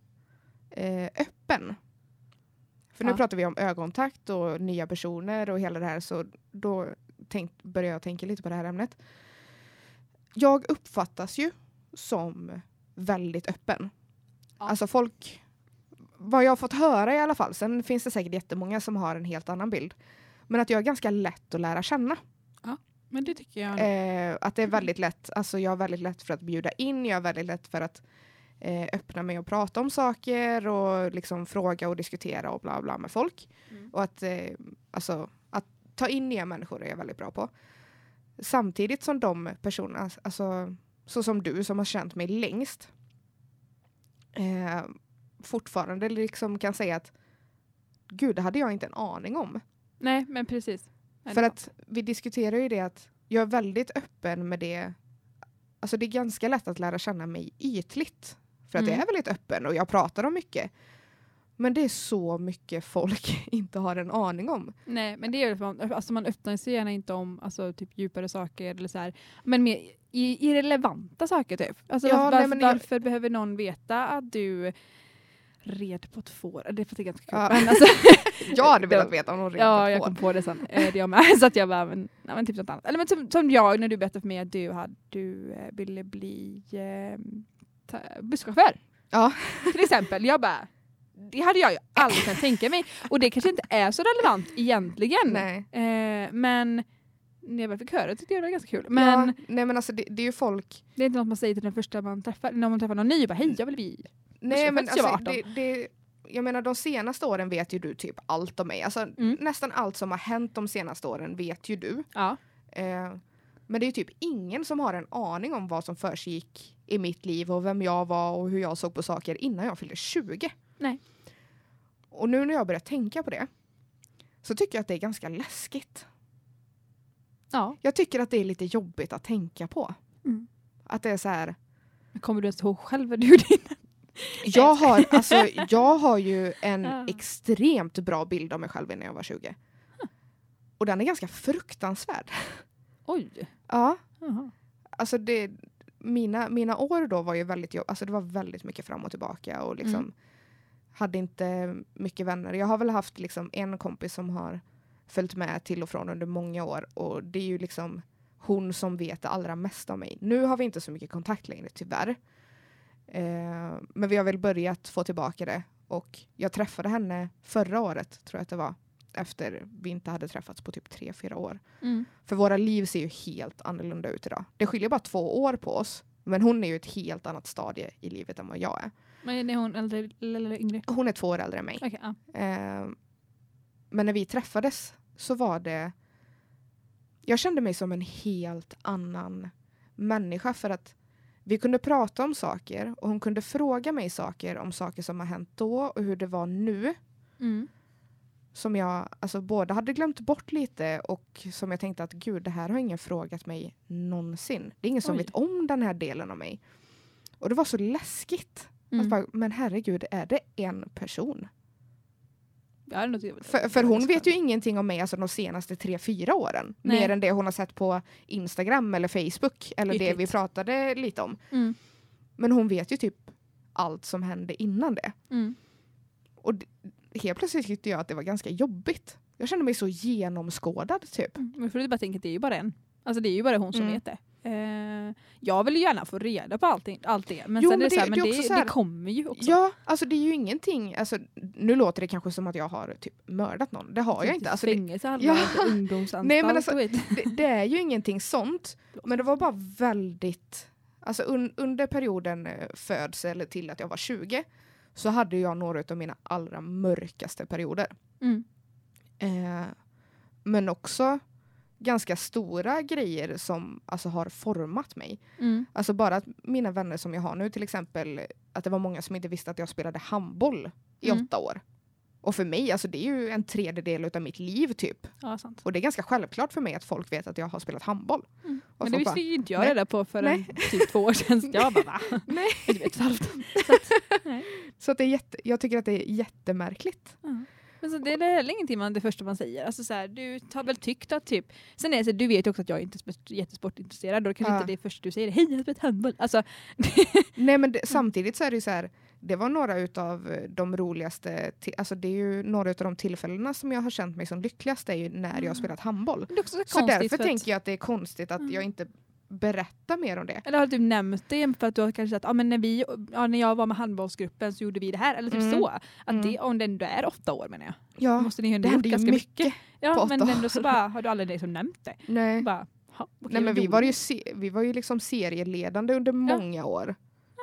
[SPEAKER 1] eh, öppen. För nu
[SPEAKER 2] Ja.
[SPEAKER 1] pratar vi om ögonkontakt och nya personer och hela det här så då tänkt, börjar jag tänka lite på det här ämnet. Jag uppfattas ju som väldigt öppen.
[SPEAKER 2] Ja.
[SPEAKER 1] Alltså folk, vad jag har fått höra i alla fall, sen finns det säkert jättemånga som har en helt annan bild. Men att jag är ganska lätt att lära känna.
[SPEAKER 2] Men det tycker jag.
[SPEAKER 1] Eh, att det är väldigt lätt, alltså jag har väldigt lätt för att bjuda in, jag har väldigt lätt för att eh, öppna mig och prata om saker och liksom fråga och diskutera och bla bla med folk.
[SPEAKER 2] Mm.
[SPEAKER 1] Och att, eh, alltså, att ta in nya människor är jag väldigt bra på. Samtidigt som de personerna, alltså, så som du som har känt mig längst, eh, fortfarande liksom kan säga att gud, det hade jag inte en aning om.
[SPEAKER 2] Nej men precis.
[SPEAKER 1] För att vi diskuterar ju det att jag är väldigt öppen med det. Alltså det är ganska lätt att lära känna mig ytligt. För att
[SPEAKER 2] Mm.
[SPEAKER 1] jag är väldigt öppen och jag pratar om mycket. Men det är så mycket folk inte har en aning om.
[SPEAKER 2] Nej, men det är ju för man, alltså man öppnar sig gärna inte om alltså, typ djupare saker eller så här, men mer i- irrelevanta saker typ. Alltså
[SPEAKER 1] Ja,
[SPEAKER 2] varför,
[SPEAKER 1] nej,
[SPEAKER 2] varför,
[SPEAKER 1] men jag-
[SPEAKER 2] varför behöver någon veta att du red på ett får? Det är faktiskt ganska kul.
[SPEAKER 1] Ja.
[SPEAKER 2] Men alltså,
[SPEAKER 1] Jag hade velat veta om någon
[SPEAKER 2] ja,
[SPEAKER 1] redan
[SPEAKER 2] jag
[SPEAKER 1] får.
[SPEAKER 2] kom på det sen. Eh, det jag med. Så att jag bara, men, nej, men typ något annat. Eller men som, som jag när du berättade för mig att du, hade, du eh, ville bli eh, busschaufför.
[SPEAKER 1] Ja.
[SPEAKER 2] Till exempel. Jag bara, det hade jag ju aldrig kunnat tänka mig. Och det kanske inte är så relevant egentligen.
[SPEAKER 1] Nej.
[SPEAKER 2] Eh, men när jag väl fick höra det tyckte jag det var ganska kul. Men
[SPEAKER 1] ja, nej men alltså det, det är ju folk.
[SPEAKER 2] det är inte något man säger till den första man träffar. När man träffar någon ny, bara hej jag vill bli.
[SPEAKER 1] Nej
[SPEAKER 2] jag
[SPEAKER 1] men alltså, det, det, jag menar de senaste åren vet ju du typ allt om mig. Alltså
[SPEAKER 2] Mm.
[SPEAKER 1] nästan allt som har hänt de senaste åren vet ju du.
[SPEAKER 2] Ja.
[SPEAKER 1] Eh, men det är ju typ ingen som har en aning om vad som försiggick i mitt liv och vem jag var och hur jag såg på saker innan jag fyllde 20.
[SPEAKER 2] Nej.
[SPEAKER 1] Och nu när jag börjar tänka på det så tycker jag att det är ganska läskigt.
[SPEAKER 2] ja.
[SPEAKER 1] Jag tycker att det är lite jobbigt att tänka på.
[SPEAKER 2] Mm.
[SPEAKER 1] Att det är så här.
[SPEAKER 2] Kommer du ens ihåg själv vad du gjorde innan?
[SPEAKER 1] Jag har, alltså, jag har ju en
[SPEAKER 2] Ja.
[SPEAKER 1] extremt bra bild av mig själv när jag var 20. Och den är ganska fruktansvärd.
[SPEAKER 2] Oj.
[SPEAKER 1] Ja,
[SPEAKER 2] Jaha.
[SPEAKER 1] alltså det, mina, mina år då var ju väldigt jobb, alltså det var väldigt mycket fram och tillbaka och liksom
[SPEAKER 2] Mm.
[SPEAKER 1] Hade inte mycket vänner. Jag har väl haft liksom en kompis som har följt med till och från under många år och det är ju liksom hon som vet det allra mesta om mig. Nu har vi inte så mycket kontakt längre tyvärr. Eh, men vi har väl börjat få tillbaka det och jag träffade henne förra året tror jag att det var efter vi inte hade träffats på typ tre, fyra år.
[SPEAKER 2] Mm.
[SPEAKER 1] För våra liv ser ju helt annorlunda ut idag. Det skiljer bara två år på oss. Men hon är ju ett helt annat stadie i livet än vad jag är.
[SPEAKER 2] Men är hon äldre eller yngre?
[SPEAKER 1] Hon är två år äldre än mig.
[SPEAKER 2] Okej, ja.
[SPEAKER 1] Eh, men när vi träffades så var det... Jag kände mig som en helt annan människa för att vi kunde prata om saker och hon kunde fråga mig saker om saker som har hänt då och hur det var nu.
[SPEAKER 2] Mm.
[SPEAKER 1] som jag alltså, både hade glömt bort lite och som jag tänkte att gud, det här har ingen frågat mig någonsin. Det är ingen som
[SPEAKER 2] Oj.
[SPEAKER 1] vet om den här delen av mig. Och det var så läskigt.
[SPEAKER 2] Mm.
[SPEAKER 1] Att bara, men herregud, är det en person? För, för hon vet ju ingenting om mig alltså, de senaste tre, fyra åren.
[SPEAKER 2] Nej.
[SPEAKER 1] Mer än det hon har sett på Instagram eller Facebook. Eller det
[SPEAKER 2] Ytligt.
[SPEAKER 1] vi pratade lite om.
[SPEAKER 2] Mm.
[SPEAKER 1] Men hon vet ju typ allt som hände innan det.
[SPEAKER 2] Mm.
[SPEAKER 1] Och helt plötsligt tyckte jag att det var ganska jobbigt. Jag kände mig så genomskådad typ.
[SPEAKER 2] Mm. Men för att bara tänka att det är ju bara en. Alltså det är ju bara hon som
[SPEAKER 1] Mm.
[SPEAKER 2] vet det. Eh, jag vill gärna få reda på allting, allt det. Men
[SPEAKER 1] Jo,
[SPEAKER 2] sen
[SPEAKER 1] men
[SPEAKER 2] är det, så här,
[SPEAKER 1] det-
[SPEAKER 2] men
[SPEAKER 1] det
[SPEAKER 2] det,
[SPEAKER 1] här-
[SPEAKER 2] det kommer ju också.
[SPEAKER 1] Ja, alltså det är ju ingenting. Alltså, nu låter det kanske som att jag har typ mördat någon. Det har jag inte. Alltså, det,
[SPEAKER 2] Fängelse handlar
[SPEAKER 1] Ja.
[SPEAKER 2] inte ungdomsanstalt.
[SPEAKER 1] Nej, men alltså- det, det är ju ingenting sånt. Men det var bara väldigt... Alltså un, under perioden eh, födsel till att jag var 20 så hade jag några av mina allra mörkaste perioder.
[SPEAKER 2] Mm.
[SPEAKER 1] Eh, men också ganska stora grejer som alltså, har format mig.
[SPEAKER 2] Mm.
[SPEAKER 1] Alltså bara att mina vänner som jag har nu till exempel, att det var många som inte visste att jag spelade handboll i
[SPEAKER 2] Mm.
[SPEAKER 1] åtta år. Och för mig, alltså det är ju en tredjedel av mitt liv typ.
[SPEAKER 2] Ja.
[SPEAKER 1] Och det är ganska självklart för mig att folk vet att jag har spelat handboll.
[SPEAKER 2] Mm. Men det visste
[SPEAKER 1] bara,
[SPEAKER 2] ju inte jag
[SPEAKER 1] nej.
[SPEAKER 2] reda på förrän typ två år sedan. Jag bara va?
[SPEAKER 1] Nej.
[SPEAKER 2] Du vet, så halvt.
[SPEAKER 1] Så att det är jätte, jag tycker att det är jättemärkligt.
[SPEAKER 2] Ja. Men så det är heller ingenting man, det första man säger. Alltså så här, du har väl tyckt att typ... Sen är det så, du vet ju också att jag inte är jättesportintresserad. Då kanske
[SPEAKER 1] Ja.
[SPEAKER 2] inte det första du säger är hej jag har spelat handboll. Alltså,
[SPEAKER 1] Nej men det, samtidigt så är det ju så här, det var några utav de roligaste, alltså det är ju några utav de tillfällena som jag har känt mig som lyckligast är ju när jag har
[SPEAKER 2] Mm.
[SPEAKER 1] spelat handboll.
[SPEAKER 2] är så
[SPEAKER 1] Så därför tänker jag att det är konstigt att
[SPEAKER 2] Mm.
[SPEAKER 1] jag inte berättar mer om det.
[SPEAKER 2] Eller har du typ nämnt det för att du har kanske sagt ah, men när, vi, ja, när jag var med handbollsgruppen så gjorde vi det här. Eller typ
[SPEAKER 1] Mm.
[SPEAKER 2] så. Att
[SPEAKER 1] Mm.
[SPEAKER 2] det, om det ändå är åtta år menar jag.
[SPEAKER 1] Ja,
[SPEAKER 2] måste ni ju
[SPEAKER 1] det hände ju mycket.
[SPEAKER 2] mycket. Ja, men
[SPEAKER 1] år.
[SPEAKER 2] ändå så bara, har du aldrig liksom nämnt det.
[SPEAKER 1] Nej.
[SPEAKER 2] Bara, ha, okej,
[SPEAKER 1] Nej men vi var ju, se, vi var ju liksom serieledande under många år.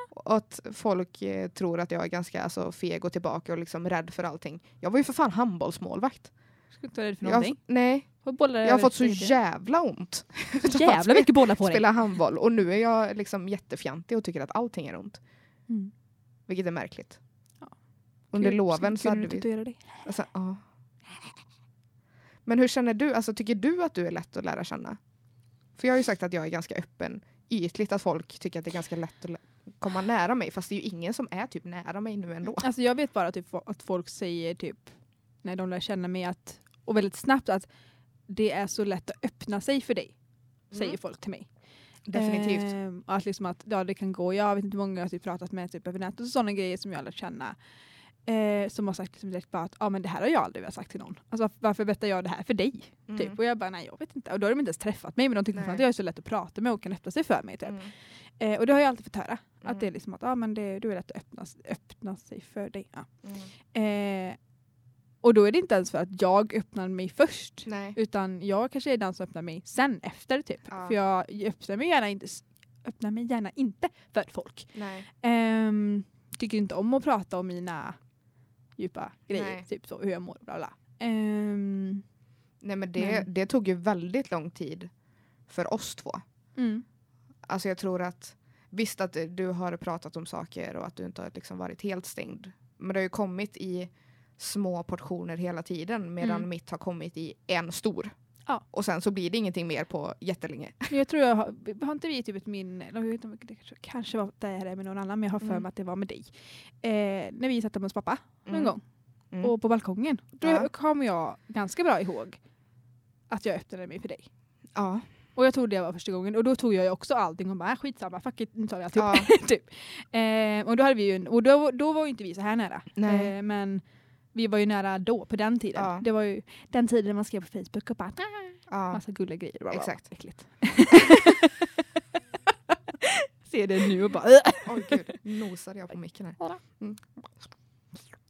[SPEAKER 1] Och att folk eh, tror att jag är ganska alltså, feg och tillbaka och liksom rädd för allting. Jag var ju för fan handbollsmålvakt.
[SPEAKER 2] Skulle inte vara rädd för
[SPEAKER 1] Jag,
[SPEAKER 2] någonting.
[SPEAKER 1] f- nej,
[SPEAKER 2] bollar
[SPEAKER 1] jag har fått så jävla ont.
[SPEAKER 2] Så jävla mycket bollar på dig.
[SPEAKER 1] spela handboll och nu är jag liksom jättefjantig och tycker att allting är ont.
[SPEAKER 2] Mm.
[SPEAKER 1] Vilket är märkligt.
[SPEAKER 2] Ja.
[SPEAKER 1] Under
[SPEAKER 2] Kul.
[SPEAKER 1] loven så
[SPEAKER 2] Skulle
[SPEAKER 1] hade vi...
[SPEAKER 2] dig?
[SPEAKER 1] Alltså, ja. Men hur känner du? Alltså, tycker du att du är lätt att lära känna? För jag har ju sagt att jag är ganska öppen. Ytligt att folk tycker att det är ganska lätt att komma nära mig. Fast det är ju ingen som är typ nära mig nu ändå.
[SPEAKER 2] Alltså jag vet bara typ att folk säger typ när de lär känna mig att, och väldigt snabbt att det är så lätt att öppna sig för dig. Säger
[SPEAKER 1] Mm.
[SPEAKER 2] folk till mig.
[SPEAKER 1] Definitivt.
[SPEAKER 2] Ehm, att, liksom att ja, det kan gå. Jag vet inte hur många jag har typ pratat med typ över nätet och sådana grejer som jag har lärt känna. Eh, som har sagt liksom direkt bara att ah, men det här har jag aldrig velat sagt till någon. Alltså, varför berättar jag det här för dig?
[SPEAKER 1] Mm.
[SPEAKER 2] Typ. Och jag bara nej jag vet inte. Och då har de inte ens träffat mig men de tycker
[SPEAKER 1] Nej.
[SPEAKER 2] att jag är så lätt att prata med och kan öppna sig för mig. Typ.
[SPEAKER 1] Mm.
[SPEAKER 2] Eh, och det har jag alltid fått höra.
[SPEAKER 1] Mm.
[SPEAKER 2] Att det är liksom att ah, men det, du är lätt att öppna, öppna sig för dig. Ja.
[SPEAKER 1] Mm.
[SPEAKER 2] Eh, och då är det inte ens för att jag öppnar mig först.
[SPEAKER 1] Nej.
[SPEAKER 2] Utan jag kanske är den som öppnar mig sen efter typ.
[SPEAKER 1] Ja.
[SPEAKER 2] För jag öppnar mig gärna inte, öppnar mig gärna inte för folk. Ehm, tycker inte om att prata om mina djupa grejer.
[SPEAKER 1] Nej.
[SPEAKER 2] Typ så, hur jag mår. Bla bla. Ehm,
[SPEAKER 1] Nej men det,
[SPEAKER 2] Men-
[SPEAKER 1] det tog ju väldigt lång tid för oss två.
[SPEAKER 2] mm.
[SPEAKER 1] Alltså jag tror att visst att du har pratat om saker och att du inte har liksom varit helt stängd. Men det har ju kommit i små portioner hela tiden medan
[SPEAKER 2] Mm.
[SPEAKER 1] mitt har kommit i en stor.
[SPEAKER 2] Ja.
[SPEAKER 1] Och sen så blir det ingenting mer på jättelänge.
[SPEAKER 2] Jag tror jag har, har inte vi typ ett minne, jag vet inte, det kanske, var det här med någon annan men jag har för
[SPEAKER 1] Mm.
[SPEAKER 2] mig att det var med dig. Eh, när vi satt hemma hos pappa
[SPEAKER 1] Mm.
[SPEAKER 2] gång
[SPEAKER 1] Mm.
[SPEAKER 2] och på balkongen. Då
[SPEAKER 1] Ja.
[SPEAKER 2] kommer jag ganska bra ihåg att jag öppnade mig för dig.
[SPEAKER 1] Ja.
[SPEAKER 2] Och jag trodde det var första gången och då tog jag ju också allting och bara "Äh, skitsamma, fuck it, nu tar vi alltihop.
[SPEAKER 1] Ja.
[SPEAKER 2] typ. eh, och då, hade vi en- och då, då var ju inte vi så här nära.
[SPEAKER 1] Nej.
[SPEAKER 2] Eh, men vi var ju nära då, på den tiden.
[SPEAKER 1] Ja.
[SPEAKER 2] Det var ju den tiden man skrev på Facebook och bara
[SPEAKER 1] ja.
[SPEAKER 2] massa gulliga grejer. Bla, bla.
[SPEAKER 1] Exakt.
[SPEAKER 2] Äckligt. Ser det nu och bara
[SPEAKER 1] Oj gud, nosade jag på micken här. Mm.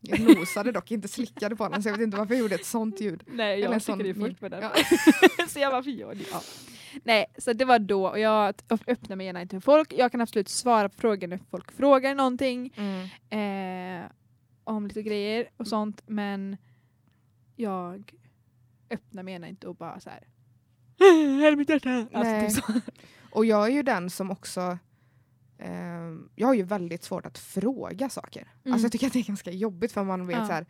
[SPEAKER 1] Jag nosade dock, inte slickade på den så jag vet inte varför jag gjorde ett sånt ljud.
[SPEAKER 2] Nej, jag är
[SPEAKER 1] min-
[SPEAKER 2] först på den.
[SPEAKER 1] Ja.
[SPEAKER 2] så jag varför gör det? Ja. Nej, så det var då och jag öppnar mig gärna inte för folk. Jag kan absolut svara på frågor när folk frågar någonting.
[SPEAKER 1] Mm.
[SPEAKER 2] eh, om lite grejer och sånt men jag öppnar mig gärna inte och bara så här. Här är mitt hjärta! Alltså, typ.
[SPEAKER 1] Och jag är ju den som också ehm, jag har ju väldigt svårt att fråga saker.
[SPEAKER 2] Mm.
[SPEAKER 1] Alltså jag tycker att det är ganska jobbigt för man vet
[SPEAKER 2] Ja.
[SPEAKER 1] så här,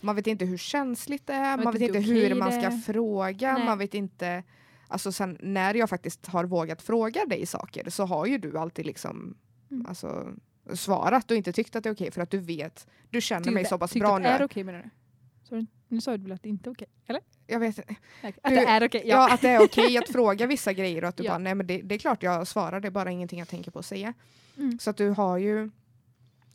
[SPEAKER 1] man vet inte hur känsligt det är,
[SPEAKER 2] vet
[SPEAKER 1] man vet
[SPEAKER 2] inte
[SPEAKER 1] inte hur man ska fråga,
[SPEAKER 2] Nej.
[SPEAKER 1] man vet inte Alltså sen när jag faktiskt har vågat fråga dig saker så har ju du alltid liksom
[SPEAKER 2] Mm.
[SPEAKER 1] alltså, svarat och inte tyckt att det är okej för att du vet, du känner
[SPEAKER 2] Tyckte-
[SPEAKER 1] mig så pass bra
[SPEAKER 2] att det är
[SPEAKER 1] nu.
[SPEAKER 2] okej menar du? Så, du- nu sa du väl att det inte är okej? Eller?
[SPEAKER 1] Jag vet,
[SPEAKER 2] Att
[SPEAKER 1] Du-
[SPEAKER 2] det är okej?
[SPEAKER 1] ja. att det är okej att fråga vissa grejer och att du
[SPEAKER 2] Ja.
[SPEAKER 1] bara, nej men det, det är klart jag svarar, det är bara ingenting jag tänker på att säga.
[SPEAKER 2] Mm.
[SPEAKER 1] Så att du har ju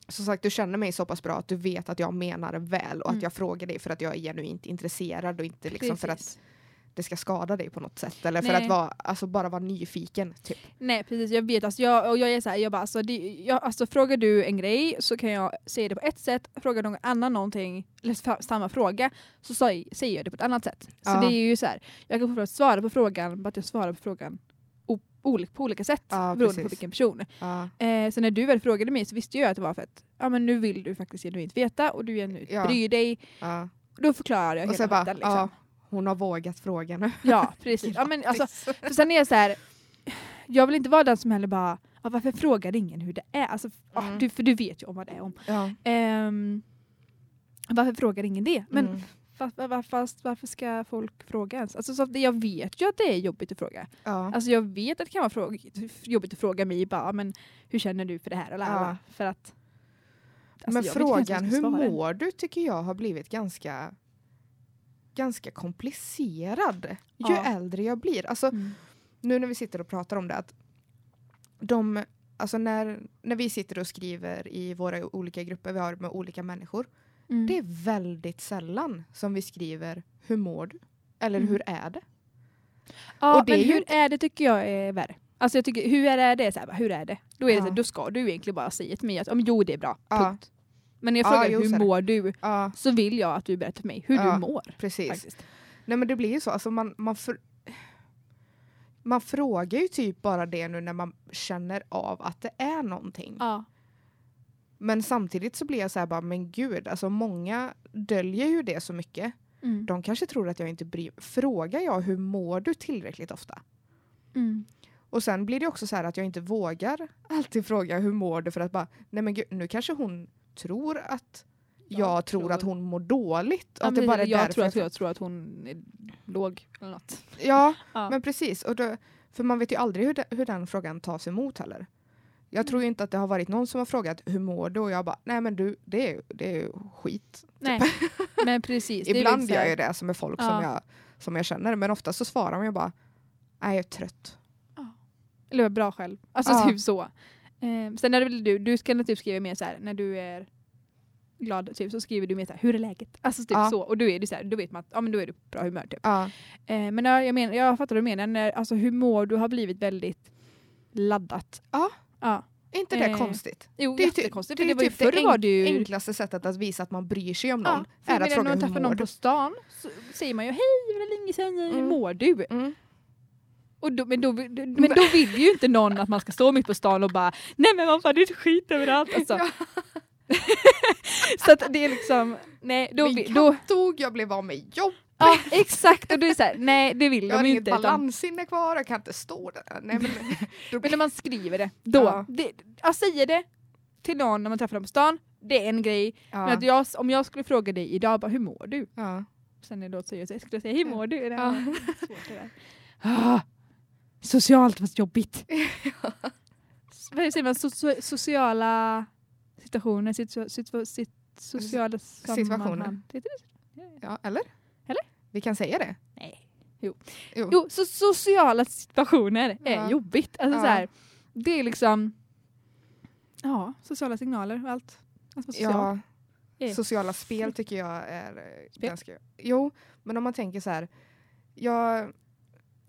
[SPEAKER 1] som sagt, du känner mig så pass bra att du vet att jag menar väl och
[SPEAKER 2] Mm.
[SPEAKER 1] att jag frågar dig för att jag är genuint intresserad och inte liksom för att. Det ska skada dig på något sätt. Eller för
[SPEAKER 2] Nej.
[SPEAKER 1] att vara, alltså bara vara nyfiken. Typ.
[SPEAKER 2] Nej precis, jag vet. Alltså, jag, och jag är så här, jag bara, alltså, det, jag, alltså, frågar du en grej så kan jag säga det på ett sätt, frågar någon annan någonting, eller samma fråga, så säger, jag det på ett annat sätt. Så
[SPEAKER 1] Ja.
[SPEAKER 2] det är ju så här, jag kan fortfarande svara på frågan, bara att jag svarar på frågan på olika sätt
[SPEAKER 1] Ja,
[SPEAKER 2] beroende på
[SPEAKER 1] precis.
[SPEAKER 2] vilken person.
[SPEAKER 1] Ja.
[SPEAKER 2] Eh, så när du väl frågade mig så visste jag att det var för att ja, men nu vill du faktiskt genuint veta och du genuint
[SPEAKER 1] Ja.
[SPEAKER 2] bryr dig.
[SPEAKER 1] Ja.
[SPEAKER 2] Då förklarar jag
[SPEAKER 1] Och
[SPEAKER 2] hela skiten, liksom.
[SPEAKER 1] Hon har vågat fråga nu.
[SPEAKER 2] Ja, precis. Ja, men alltså, för sen är jag så här, jag vill inte vara den som heller bara, "Ja, varför frågar ingen hur det är? Alltså, ja,
[SPEAKER 1] Mm.
[SPEAKER 2] du, för du vet ju om vad det är om.
[SPEAKER 1] ja.
[SPEAKER 2] Ehm, varför frågar ingen det? Men
[SPEAKER 1] mm.
[SPEAKER 2] fast, fast, varför ska folk fråga ens? Alltså, så jag vet ju att det är jobbigt att fråga.
[SPEAKER 1] ja.
[SPEAKER 2] Alltså jag vet att det kan vara fråga, jobbigt att fråga mig bara, men hur känner du för det här? Eller,
[SPEAKER 1] Ja.
[SPEAKER 2] För att, alltså,
[SPEAKER 1] Men frågan hur mår du tycker jag har blivit ganska ganska komplicerad ju
[SPEAKER 2] Ja.
[SPEAKER 1] äldre jag blir. Alltså
[SPEAKER 2] Mm.
[SPEAKER 1] nu när vi sitter och pratar om det att de, alltså när, när vi sitter och skriver i våra olika grupper vi har med olika människor.
[SPEAKER 2] Mm.
[SPEAKER 1] Det är väldigt sällan som vi skriver hur mår du? Eller
[SPEAKER 2] Mm.
[SPEAKER 1] hur är det?
[SPEAKER 2] Ja,
[SPEAKER 1] Och det
[SPEAKER 2] men
[SPEAKER 1] är ju
[SPEAKER 2] hur är det tycker jag är värre. Alltså jag tycker, hur är det? Så här, hur är det? Då, är det
[SPEAKER 1] Ja.
[SPEAKER 2] så här, då ska du egentligen bara säga till mig att om jo det är bra,
[SPEAKER 1] Ja.
[SPEAKER 2] punkt. Men när jag
[SPEAKER 1] Ja,
[SPEAKER 2] frågar
[SPEAKER 1] är
[SPEAKER 2] hur mår du
[SPEAKER 1] Ja,
[SPEAKER 2] så vill jag att du berättar för mig hur
[SPEAKER 1] Ja.
[SPEAKER 2] du mår.
[SPEAKER 1] precis.
[SPEAKER 2] Faktiskt.
[SPEAKER 1] Nej men det blir ju så, alltså man, man, fr- man frågar ju typ bara det nu när man känner av att det är någonting.
[SPEAKER 2] Ja.
[SPEAKER 1] Men samtidigt så blir jag så här bara, men gud, alltså många döljer ju det så mycket.
[SPEAKER 2] Mm.
[SPEAKER 1] De kanske tror att jag inte bryr Frågar jag hur mår du tillräckligt ofta?
[SPEAKER 2] Mm.
[SPEAKER 1] Och sen blir det också så här att jag inte vågar alltid fråga hur mår du för att bara, nej men gud, nu kanske hon tror att jag,
[SPEAKER 2] Jag
[SPEAKER 1] tror,
[SPEAKER 2] tror-
[SPEAKER 1] att hon mår dåligt.
[SPEAKER 2] Ja,
[SPEAKER 1] att det bara är
[SPEAKER 2] jag,
[SPEAKER 1] därför
[SPEAKER 2] tror att,
[SPEAKER 1] jag-
[SPEAKER 2] tror att hon är låg eller något.
[SPEAKER 1] Ja,
[SPEAKER 2] Ja.
[SPEAKER 1] men precis. Och då, för man vet ju aldrig hur, de, hur den frågan tas emot heller. Jag tror ju inte att det har varit någon som har frågat hur mår du och jag bara, nej men du, det är, det är ju skit.
[SPEAKER 2] Nej, men precis.
[SPEAKER 1] Ibland gör jag det som är folk som,
[SPEAKER 2] Ja.
[SPEAKER 1] jag, som jag känner, men ofta så svarar man ju bara, nej jag är trött.
[SPEAKER 2] Eller bra själv. Alltså
[SPEAKER 1] Ja.
[SPEAKER 2] typ så. Eh, sen är det väl du, du ska typ skriva mer så här när du är glad typ, så skriver du mer så här, hur är läget? Alltså typ
[SPEAKER 1] Ja.
[SPEAKER 2] så. Och då är det så här, då vet man att ja, men då är du på bra humör typ.
[SPEAKER 1] Ja,
[SPEAKER 2] Eh, men ja, jag, menar, jag fattar vad du menar, när alltså, humor du har blivit väldigt laddat.
[SPEAKER 1] Ja.
[SPEAKER 2] ja.
[SPEAKER 1] är inte det
[SPEAKER 2] Eh,
[SPEAKER 1] konstigt?
[SPEAKER 2] Jo,
[SPEAKER 1] Det är,
[SPEAKER 2] jättekonstigt.
[SPEAKER 1] det
[SPEAKER 2] det var
[SPEAKER 1] typ det
[SPEAKER 2] var det ju...
[SPEAKER 1] enklaste sättet att visa att man bryr sig om någon.
[SPEAKER 2] Ja,
[SPEAKER 1] är att fråga
[SPEAKER 2] när man
[SPEAKER 1] hur
[SPEAKER 2] träffar
[SPEAKER 1] mår
[SPEAKER 2] någon
[SPEAKER 1] du?
[SPEAKER 2] på stan så säger man ju hej, var länge sedan, hur
[SPEAKER 1] Mm.
[SPEAKER 2] mår du?
[SPEAKER 1] Mm.
[SPEAKER 2] Och då, men, då, men då vill ju inte någon att man ska stå mitt på stan och bara nej men vad fan det är skit överallt. Alltså.
[SPEAKER 1] Ja.
[SPEAKER 2] så att det är liksom, nej då,
[SPEAKER 1] Min
[SPEAKER 2] då
[SPEAKER 1] dog, jag blev av med jobb.
[SPEAKER 2] ja exakt och då är det så här, nej det vill
[SPEAKER 1] Jag har
[SPEAKER 2] de
[SPEAKER 1] inget
[SPEAKER 2] inte. Utan,
[SPEAKER 1] balanssinne kvar, jag kan inte stå där. Nej, men,
[SPEAKER 2] men när man skriver det, då,
[SPEAKER 1] Ja.
[SPEAKER 2] det, jag säger det till någon när man träffar dem på stan, det är en grej. Men
[SPEAKER 1] ja.
[SPEAKER 2] att jag, om jag skulle fråga dig idag, bara, hur mår du?
[SPEAKER 1] Ja.
[SPEAKER 2] Sen är det då så jag skulle jag säga, hur mår du? Det
[SPEAKER 1] Ja.
[SPEAKER 2] här svårt det där. Ah, socialt fast jobbigt. Vad säger man? So so sociala situationer, situ situ sit sociala
[SPEAKER 1] Situationer. ja, eller?
[SPEAKER 2] Eller?
[SPEAKER 1] Vi kan säga det.
[SPEAKER 2] Nej. Jo.
[SPEAKER 1] Jo.
[SPEAKER 2] Jo, så sociala situationer är
[SPEAKER 1] Ja.
[SPEAKER 2] jobbigt. Alltså
[SPEAKER 1] Ja.
[SPEAKER 2] så här, det är liksom ja, sociala signaler och allt. Allt vad socialt
[SPEAKER 1] Ja,
[SPEAKER 2] är.
[SPEAKER 1] sociala spel tycker jag är eh,
[SPEAKER 2] Spel?
[SPEAKER 1] ganska... Jo, men om man tänker så här. Jag...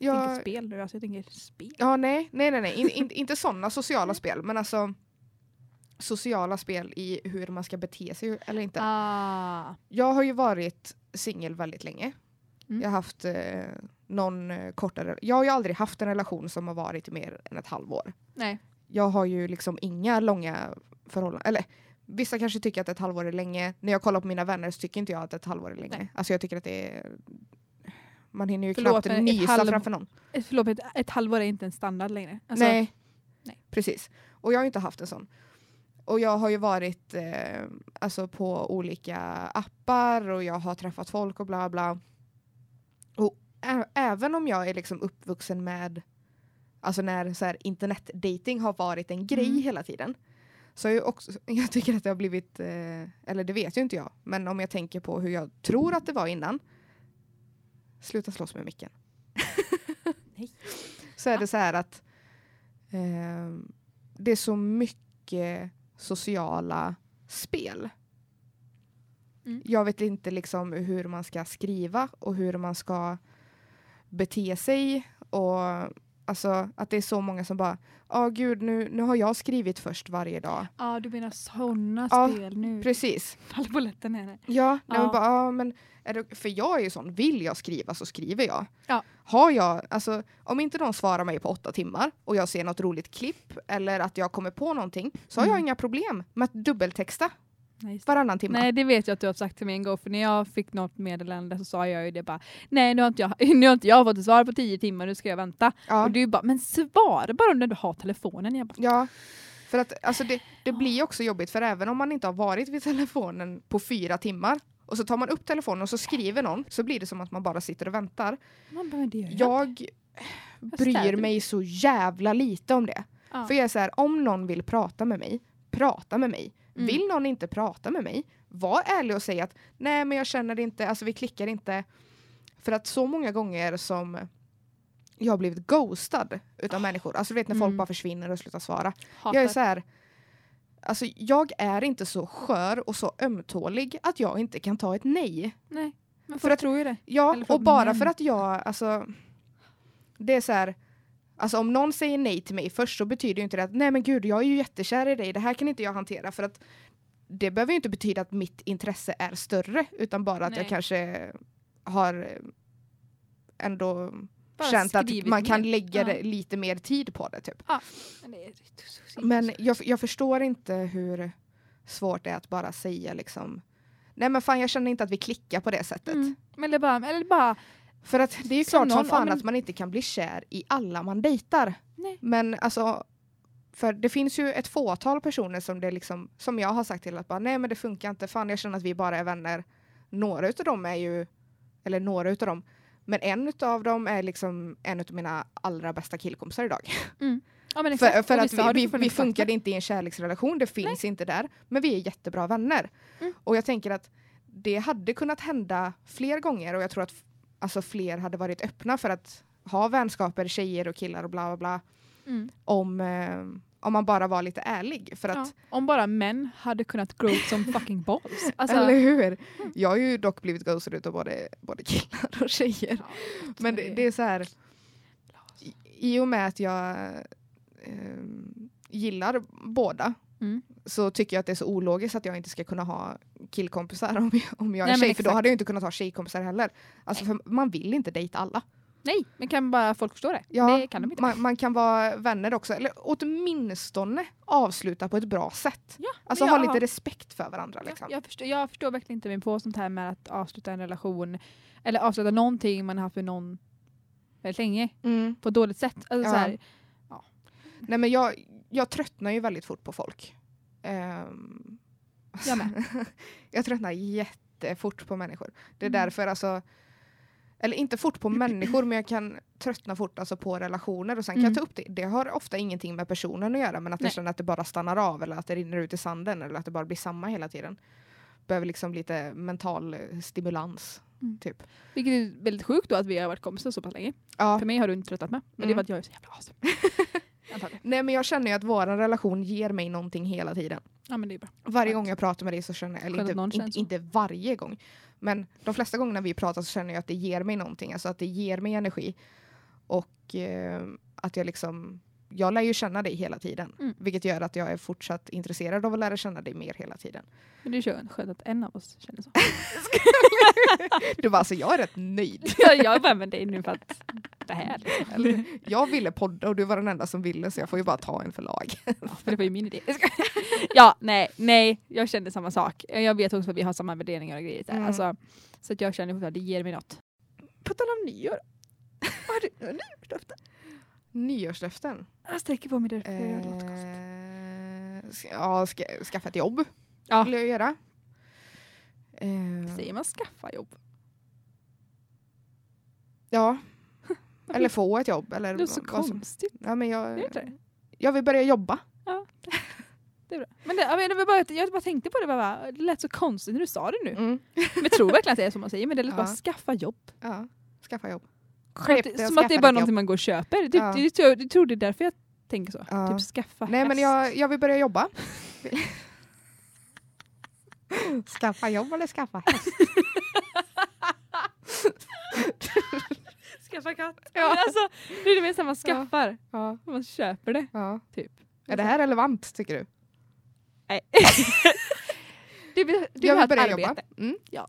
[SPEAKER 2] Jag tänker spel nu, alltså jag tänker spel.
[SPEAKER 1] ja, nej, nej, nej, nej. In, in, inte sådana sociala spel, men alltså sociala spel i hur man ska bete sig eller inte.
[SPEAKER 2] Ah.
[SPEAKER 1] Jag har ju varit singel väldigt länge.
[SPEAKER 2] Mm.
[SPEAKER 1] Jag har haft eh, någon eh, kortare... Jag har ju aldrig haft en relation som har varit mer än ett halvår.
[SPEAKER 2] Nej.
[SPEAKER 1] Jag har ju liksom inga långa förhållanden. Eller vissa kanske tycker att ett halvår är länge. När jag kollar på mina vänner så tycker inte jag att ett halvår är länge.
[SPEAKER 2] Nej.
[SPEAKER 1] Alltså jag tycker att det är... Man hinner ju
[SPEAKER 2] Förlåt,
[SPEAKER 1] knappt nysa
[SPEAKER 2] halv-
[SPEAKER 1] framför någon.
[SPEAKER 2] Ett, förlåt, ett, ett halvår är inte en standard längre. Alltså,
[SPEAKER 1] nej.
[SPEAKER 2] nej.
[SPEAKER 1] precis. Och jag har inte haft en sån. Och jag har ju varit eh, alltså på olika appar och jag har träffat folk och bla bla. Och ä- även om jag är liksom uppvuxen med alltså när så här, internetdating har varit en grej
[SPEAKER 2] Mm.
[SPEAKER 1] hela tiden. Så jag, också, jag tycker att det har blivit, eh, eller det vet ju inte jag, men om jag tänker på hur jag tror att det var innan. Sluta slåss med micken. Så är det så här att eh, det är så mycket sociala spel.
[SPEAKER 2] Mm.
[SPEAKER 1] Jag vet inte liksom hur man ska skriva och hur man ska bete sig och alltså att det är så många som bara ja gud nu, nu har jag skrivit först varje dag.
[SPEAKER 2] Ja, du menar sådana
[SPEAKER 1] Ja,
[SPEAKER 2] spel nu?
[SPEAKER 1] Precis.
[SPEAKER 2] Faller är det.
[SPEAKER 1] Ja, nej,
[SPEAKER 2] Ja.
[SPEAKER 1] Men bara, ja men det, för jag är ju sån, vill jag skriva så skriver jag.
[SPEAKER 2] Ja.
[SPEAKER 1] Har jag, alltså om inte någon svarar mig på åtta timmar och jag ser något roligt klipp eller att jag kommer på någonting så har jag
[SPEAKER 2] Mm.
[SPEAKER 1] inga problem med att dubbeltexta.
[SPEAKER 2] Nej,
[SPEAKER 1] varannan timme.
[SPEAKER 2] Nej det vet jag att du har sagt till mig en gång för när jag fick något meddelande så sa jag ju det bara Nej nu har inte jag, nu har inte jag fått ett svar på tio timmar, nu ska jag vänta.
[SPEAKER 1] Ja.
[SPEAKER 2] Och du bara men svara bara när du har telefonen. Jag bara,
[SPEAKER 1] Ja, för att alltså det, det blir också jobbigt för även om man inte har varit vid telefonen på fyra timmar och så tar man upp telefonen och så skriver någon så blir det som att man bara sitter och väntar.
[SPEAKER 2] man bara, det gör jag.
[SPEAKER 1] Bryr mig så jävla lite om det.
[SPEAKER 2] Ja.
[SPEAKER 1] För jag är så här, om någon vill prata med mig, prata med mig.
[SPEAKER 2] Mm.
[SPEAKER 1] Vill någon inte prata med mig, var ärlig och säg att nej men jag känner inte, alltså vi klickar inte. För att så många gånger som jag har blivit ghostad utav människor, alltså du vet när folk
[SPEAKER 2] Mm.
[SPEAKER 1] bara försvinner och slutar svara.
[SPEAKER 2] Hatar.
[SPEAKER 1] Jag är så här, alltså jag är inte så skör och så ömtålig att jag inte kan ta ett nej.
[SPEAKER 2] Nej, men
[SPEAKER 1] För
[SPEAKER 2] folk
[SPEAKER 1] att-
[SPEAKER 2] tror ju det.
[SPEAKER 1] Ja, och bara för att jag, alltså det är så här, alltså om någon säger nej till mig först så betyder ju inte det att nej men gud jag är ju jättekär i dig, det här kan inte jag hantera för att det behöver ju inte betyda att mitt intresse är större utan bara att
[SPEAKER 2] Nej.
[SPEAKER 1] jag kanske har ändå
[SPEAKER 2] Bara
[SPEAKER 1] känt att man kan
[SPEAKER 2] mer.
[SPEAKER 1] lägga
[SPEAKER 2] Ja.
[SPEAKER 1] lite mer tid på det typ.
[SPEAKER 2] Så-
[SPEAKER 1] Men jag, jag förstår inte hur svårt det är att bara säga liksom nej men fan jag känner inte att vi klickar på det sättet.
[SPEAKER 2] Mm. Eller bara, eller bara
[SPEAKER 1] För att det är ju klart som fan
[SPEAKER 2] ja, men-
[SPEAKER 1] att man inte kan bli kär i alla man dejtar.
[SPEAKER 2] Nej.
[SPEAKER 1] Men alltså, för det finns ju ett fåtal personer som det liksom, som jag har sagt till att bara nej men det funkar inte, fan jag känner att vi bara är vänner. Några utav dem är ju, eller några utav dem, men en utav dem är liksom en utav mina allra bästa killkompisar idag.
[SPEAKER 2] Ja, men
[SPEAKER 1] För, för att vi, vi, vi funkade inte i en kärleksrelation, det finns inte där. Men vi är jättebra vänner.
[SPEAKER 2] Mm.
[SPEAKER 1] Och jag tänker att det hade kunnat hända fler gånger och jag tror att alltså, fler hade varit öppna för att ha vänskaper, tjejer och killar och bla bla bla.
[SPEAKER 2] Mm.
[SPEAKER 1] Om, eh, om man bara var lite ärlig. För att,
[SPEAKER 2] Ja. Om bara män hade kunnat grow som fucking balls. Alltså,
[SPEAKER 1] Eller hur? Jag har ju dock blivit ghostad utav både, både killar och tjejer. Men det, det är så här, i, i och med att jag ehm, gillar båda
[SPEAKER 2] Mm.
[SPEAKER 1] så tycker jag att det är så ologiskt att jag inte ska kunna ha killkompisar om jag, om jag är
[SPEAKER 2] Nej,
[SPEAKER 1] tjej, för då hade jag inte kunnat ha tjejkompisar heller. Alltså för man vill inte dejta alla.
[SPEAKER 2] Nej, men kan bara folk förstå det?
[SPEAKER 1] Ja,
[SPEAKER 2] det kan de inte.
[SPEAKER 1] Man, man kan vara vänner också, eller åtminstone avsluta på ett bra sätt.
[SPEAKER 2] Ja,
[SPEAKER 1] Alltså
[SPEAKER 2] men
[SPEAKER 1] ha
[SPEAKER 2] jag-
[SPEAKER 1] lite respekt för varandra.
[SPEAKER 2] Ja,
[SPEAKER 1] Liksom.
[SPEAKER 2] jag, förstår, jag förstår verkligen inte mig på sånt här med att avsluta en relation eller avsluta någonting man har haft med någon väldigt länge
[SPEAKER 1] Mm.
[SPEAKER 2] på ett dåligt sätt. Alltså,
[SPEAKER 1] Ja.
[SPEAKER 2] så här,
[SPEAKER 1] Nej men jag, jag tröttnar ju väldigt fort på folk. Ehm,
[SPEAKER 2] Jag med.
[SPEAKER 1] jag tröttnar jättefort på människor. Det är
[SPEAKER 2] Mm.
[SPEAKER 1] därför alltså eller inte fort på människor men jag kan tröttna fort alltså på relationer och sen kan
[SPEAKER 2] Mm.
[SPEAKER 1] jag ta upp det. Det har ofta ingenting med personen att göra men att jag
[SPEAKER 2] Nej.
[SPEAKER 1] känner att det bara stannar av eller att det rinner ut i sanden eller att det bara blir samma hela tiden. Behöver liksom lite mental eh, stimulans.
[SPEAKER 2] Mm.
[SPEAKER 1] Typ.
[SPEAKER 2] vilket är väldigt sjukt då att vi har varit kompisar så pass länge.
[SPEAKER 1] Ja.
[SPEAKER 2] För mig har du inte tröttat med. Men det
[SPEAKER 1] Mm.
[SPEAKER 2] är för att jag är så jävla awesome.
[SPEAKER 1] Nej men jag känner ju att vår relation ger mig någonting hela tiden.
[SPEAKER 2] Ja men det är bra.
[SPEAKER 1] Varje gång jag pratar med dig så känner jag, eller inte, inte, inte varje gång, men de flesta gångerna vi pratar så känner jag att det ger mig någonting, alltså att det ger mig energi. Och eh, att jag liksom, jag lär ju känna dig hela tiden,
[SPEAKER 2] Mm.
[SPEAKER 1] vilket gör att jag är fortsatt intresserad av att lära känna dig mer hela tiden.
[SPEAKER 2] Men det är skönt, att en av oss känner så.
[SPEAKER 1] Du bara, alltså jag är rätt nöjd.
[SPEAKER 2] jag jag är bara med dig nu för att det här. Liksom.
[SPEAKER 1] Eller, jag ville podda och du var den enda som ville så jag får ju bara ta en förlag.
[SPEAKER 2] Ja, för det var ju min idé. Ja, nej, nej, jag känner samma sak. Jag vet också att vi har samma värderingar och grejer.
[SPEAKER 1] Mm.
[SPEAKER 2] Alltså, så att jag känner att det ger mig något.
[SPEAKER 1] På tal om nyår. Vad har du nyårslöften? Nyårslöften?
[SPEAKER 2] Jag sträcker på mig där.
[SPEAKER 1] Eh, ska, ja, ska, skaffa ett jobb
[SPEAKER 2] Ja.
[SPEAKER 1] vill jag göra. Eh,
[SPEAKER 2] Säger man skaffa jobb?
[SPEAKER 1] ja, eller få ett jobb. Eller
[SPEAKER 2] Det är så
[SPEAKER 1] vad som-
[SPEAKER 2] konstigt.
[SPEAKER 1] Ja, men
[SPEAKER 2] det
[SPEAKER 1] jag,
[SPEAKER 2] det?
[SPEAKER 1] jag vill börja jobba.
[SPEAKER 2] Det är bra. Men det, jag, menar, det bara, jag bara tänkte på det, bara, det lät så konstigt när du sa det nu.
[SPEAKER 1] Mm.
[SPEAKER 2] Men jag tror verkligen att det är som man säger, men det lät
[SPEAKER 1] Ja.
[SPEAKER 2] bara skaffa jobb.
[SPEAKER 1] Ja, skaffa jobb. Skep-
[SPEAKER 2] det- som att det är bara någonting
[SPEAKER 1] jobb.
[SPEAKER 2] man går och köper. Typ,
[SPEAKER 1] Ja.
[SPEAKER 2] det, jag, jag tror det är därför jag tänker så.
[SPEAKER 1] Ja.
[SPEAKER 2] Typ skaffa
[SPEAKER 1] Nej, men
[SPEAKER 2] häst.
[SPEAKER 1] jag, jag vill börja jobba. skaffa jobb eller skaffa häst?
[SPEAKER 2] Skaffa katt.
[SPEAKER 1] Ja.
[SPEAKER 2] Men alltså, det är det här man skaffar.
[SPEAKER 1] Ja,
[SPEAKER 2] Man köper det.
[SPEAKER 1] ja.
[SPEAKER 2] Typ.
[SPEAKER 1] Är det här relevant tycker du?
[SPEAKER 2] Nej. du du
[SPEAKER 1] jag
[SPEAKER 2] vill
[SPEAKER 1] börja
[SPEAKER 2] arbete.
[SPEAKER 1] jobba. Mm.
[SPEAKER 2] Ja.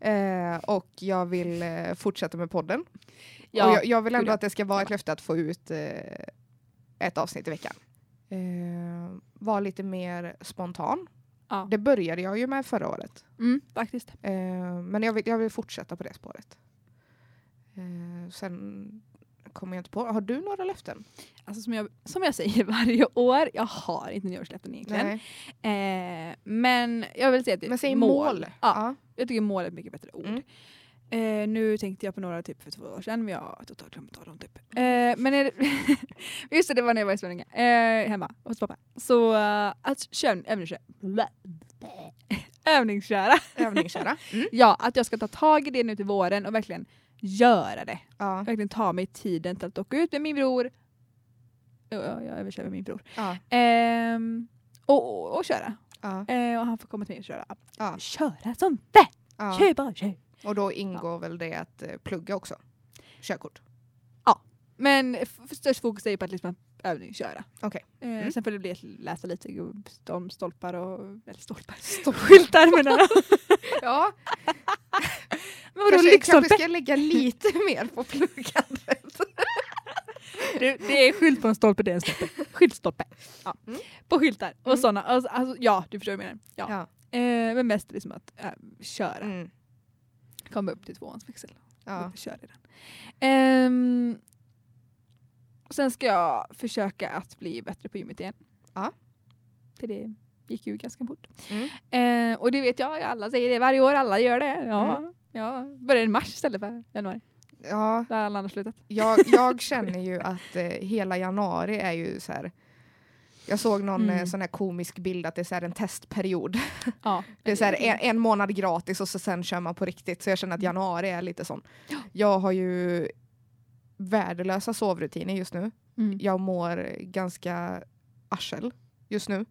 [SPEAKER 1] Eh, och jag vill eh, fortsätta med podden.
[SPEAKER 2] Ja.
[SPEAKER 1] Och jag, jag vill ändå att det ska vara ett löfte att få ut eh, ett avsnitt i veckan. Eh, var lite mer spontan.
[SPEAKER 2] Ja.
[SPEAKER 1] Det började jag ju med förra året.
[SPEAKER 2] Mm, faktiskt.
[SPEAKER 1] Eh, men jag vill, jag vill fortsätta på det spåret. Eh, sen kommer jag inte på. Har du några löften?
[SPEAKER 2] Alltså som jag, som jag säger varje år, jag har inte nyårslöften egentligen. Eh, men jag vill säga att det är
[SPEAKER 1] Men säg mål.
[SPEAKER 2] Ja,
[SPEAKER 1] Ja.
[SPEAKER 2] Jag tycker mål är ett mycket bättre ord.
[SPEAKER 1] Mm.
[SPEAKER 2] Eh, nu tänkte jag på några typ för två år sedan men jag har totalt glömt ta dem typ. Eh, men är det, just det, det var när jag var i Sverige eh, hemma hos pappa. Så uh, att köra, övningsköra. Övningsköra.
[SPEAKER 1] Övningsköra. Mm.
[SPEAKER 2] Ja, att jag ska ta tag i det nu till våren och verkligen göra det.
[SPEAKER 1] Ja.
[SPEAKER 2] Verkligen ta mig tiden till att åka ut med min bror. Ja, jag överkör med min bror.
[SPEAKER 1] Ja.
[SPEAKER 2] Ehm, och, och, och köra.
[SPEAKER 1] Ja.
[SPEAKER 2] Eh, och han får komma till mig och köra. Köra som!
[SPEAKER 1] Ja.
[SPEAKER 2] Kör bara, kör!
[SPEAKER 1] Och då ingår väl det att eh, plugga också? Körkort?
[SPEAKER 2] Men f- störst fokus är ju på att liksom övningsköra.
[SPEAKER 1] Okej.
[SPEAKER 2] Eh,
[SPEAKER 1] Mm.
[SPEAKER 2] Sen får det bli att läsa lite om stolpar och... Eller stolpar?
[SPEAKER 1] Stolpar.
[SPEAKER 2] Skyltar menar jag.
[SPEAKER 1] Ja,
[SPEAKER 2] Men vadå
[SPEAKER 1] kanske, kanske ska lägga lite mer på pluggandet.
[SPEAKER 2] Det, det är skylt på en stolpe, det är en stolpe. Skyltstolpe. Ja.
[SPEAKER 1] Mm.
[SPEAKER 2] På skyltar och
[SPEAKER 1] Mm.
[SPEAKER 2] sådana. Alltså, alltså, ja, du förstår vad jag menar. Ja.
[SPEAKER 1] Ja.
[SPEAKER 2] Eh, men mest liksom att äh, köra.
[SPEAKER 1] Mm.
[SPEAKER 2] Komma upp till tvåans växel.
[SPEAKER 1] Ja.
[SPEAKER 2] Köra i den. Ehm, sen ska jag försöka att bli bättre på gymmet igen.
[SPEAKER 1] Ja.
[SPEAKER 2] För det gick ju ganska fort.
[SPEAKER 1] Mm.
[SPEAKER 2] Eh, och det vet jag, alla säger det varje år, alla gör det. Ja,
[SPEAKER 1] Mm.
[SPEAKER 2] ja. Börjar i mars istället för januari.
[SPEAKER 1] ja,
[SPEAKER 2] Där alla andra slutat.
[SPEAKER 1] jag, jag känner ju att eh, hela januari är ju så här. Jag såg någon
[SPEAKER 2] Mm.
[SPEAKER 1] eh, sån här komisk bild att det är så en testperiod.
[SPEAKER 2] Ja.
[SPEAKER 1] Det är så en, en månad gratis och så sen kör man på riktigt. Så jag känner att januari är lite sån. Jag har ju värdelösa sovrutiner just nu.
[SPEAKER 2] Mm.
[SPEAKER 1] Jag mår ganska arsel just nu.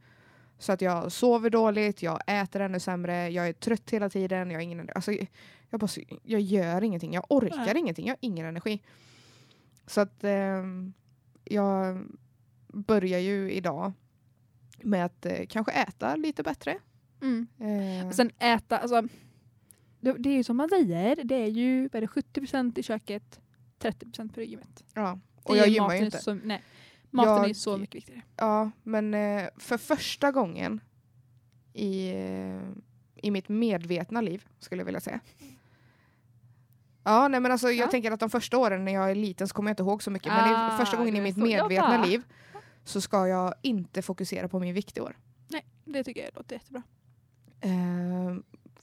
[SPEAKER 1] Så att jag sover dåligt, jag äter ännu sämre, jag är trött hela tiden. Jag, har ingen, alltså, jag, bara, jag gör ingenting, jag orkar
[SPEAKER 2] Nej.
[SPEAKER 1] ingenting, jag har ingen energi. Så att ehm, jag börjar ju idag med att eh, kanske äta lite bättre.
[SPEAKER 2] Mm.
[SPEAKER 1] Eh,
[SPEAKER 2] Och sen äta, alltså, det, det är ju som man säger, det är ju vad är det, 70% i köket, 30% på gymmet.
[SPEAKER 1] ja.
[SPEAKER 2] Det
[SPEAKER 1] Och jag
[SPEAKER 2] är
[SPEAKER 1] gymmar
[SPEAKER 2] maten
[SPEAKER 1] ju
[SPEAKER 2] är
[SPEAKER 1] inte.
[SPEAKER 2] Så, nej, maten är
[SPEAKER 1] Jag-
[SPEAKER 2] så mycket viktigare.
[SPEAKER 1] Ja, men eh, för första gången i, eh, i mitt medvetna liv, skulle jag vilja säga. Ja, nej men alltså jag
[SPEAKER 2] Ja.
[SPEAKER 1] tänker att de första åren när jag är liten så kommer jag inte ihåg så mycket. Men i
[SPEAKER 2] Ah,
[SPEAKER 1] första gången i
[SPEAKER 2] är
[SPEAKER 1] mitt medvetna liv så ska jag inte fokusera på min vikt i år.
[SPEAKER 2] Nej, det tycker jag låter jättebra.
[SPEAKER 1] Eh,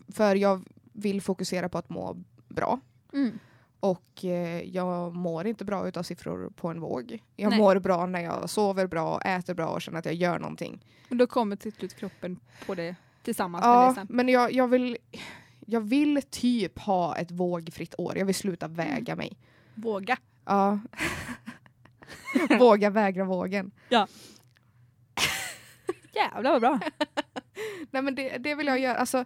[SPEAKER 1] för jag vill fokusera på att må bra.
[SPEAKER 2] Mm.
[SPEAKER 1] Och eh, jag mår inte bra utav siffror på en våg. Jag
[SPEAKER 2] Nej.
[SPEAKER 1] mår bra när jag sover bra, äter bra och känner att jag gör någonting.
[SPEAKER 2] Och då kommer till slut kroppen på det tillsammans med det
[SPEAKER 1] Ja,
[SPEAKER 2] sen.
[SPEAKER 1] men jag, jag, vill, jag vill typ ha ett vågfritt år. Jag vill sluta
[SPEAKER 2] Mm.
[SPEAKER 1] väga mig.
[SPEAKER 2] Våga.
[SPEAKER 1] Ja. Våga vägra vågen.
[SPEAKER 2] Jävlar vad bra.
[SPEAKER 1] Nej, men det, det vill jag göra. Alltså,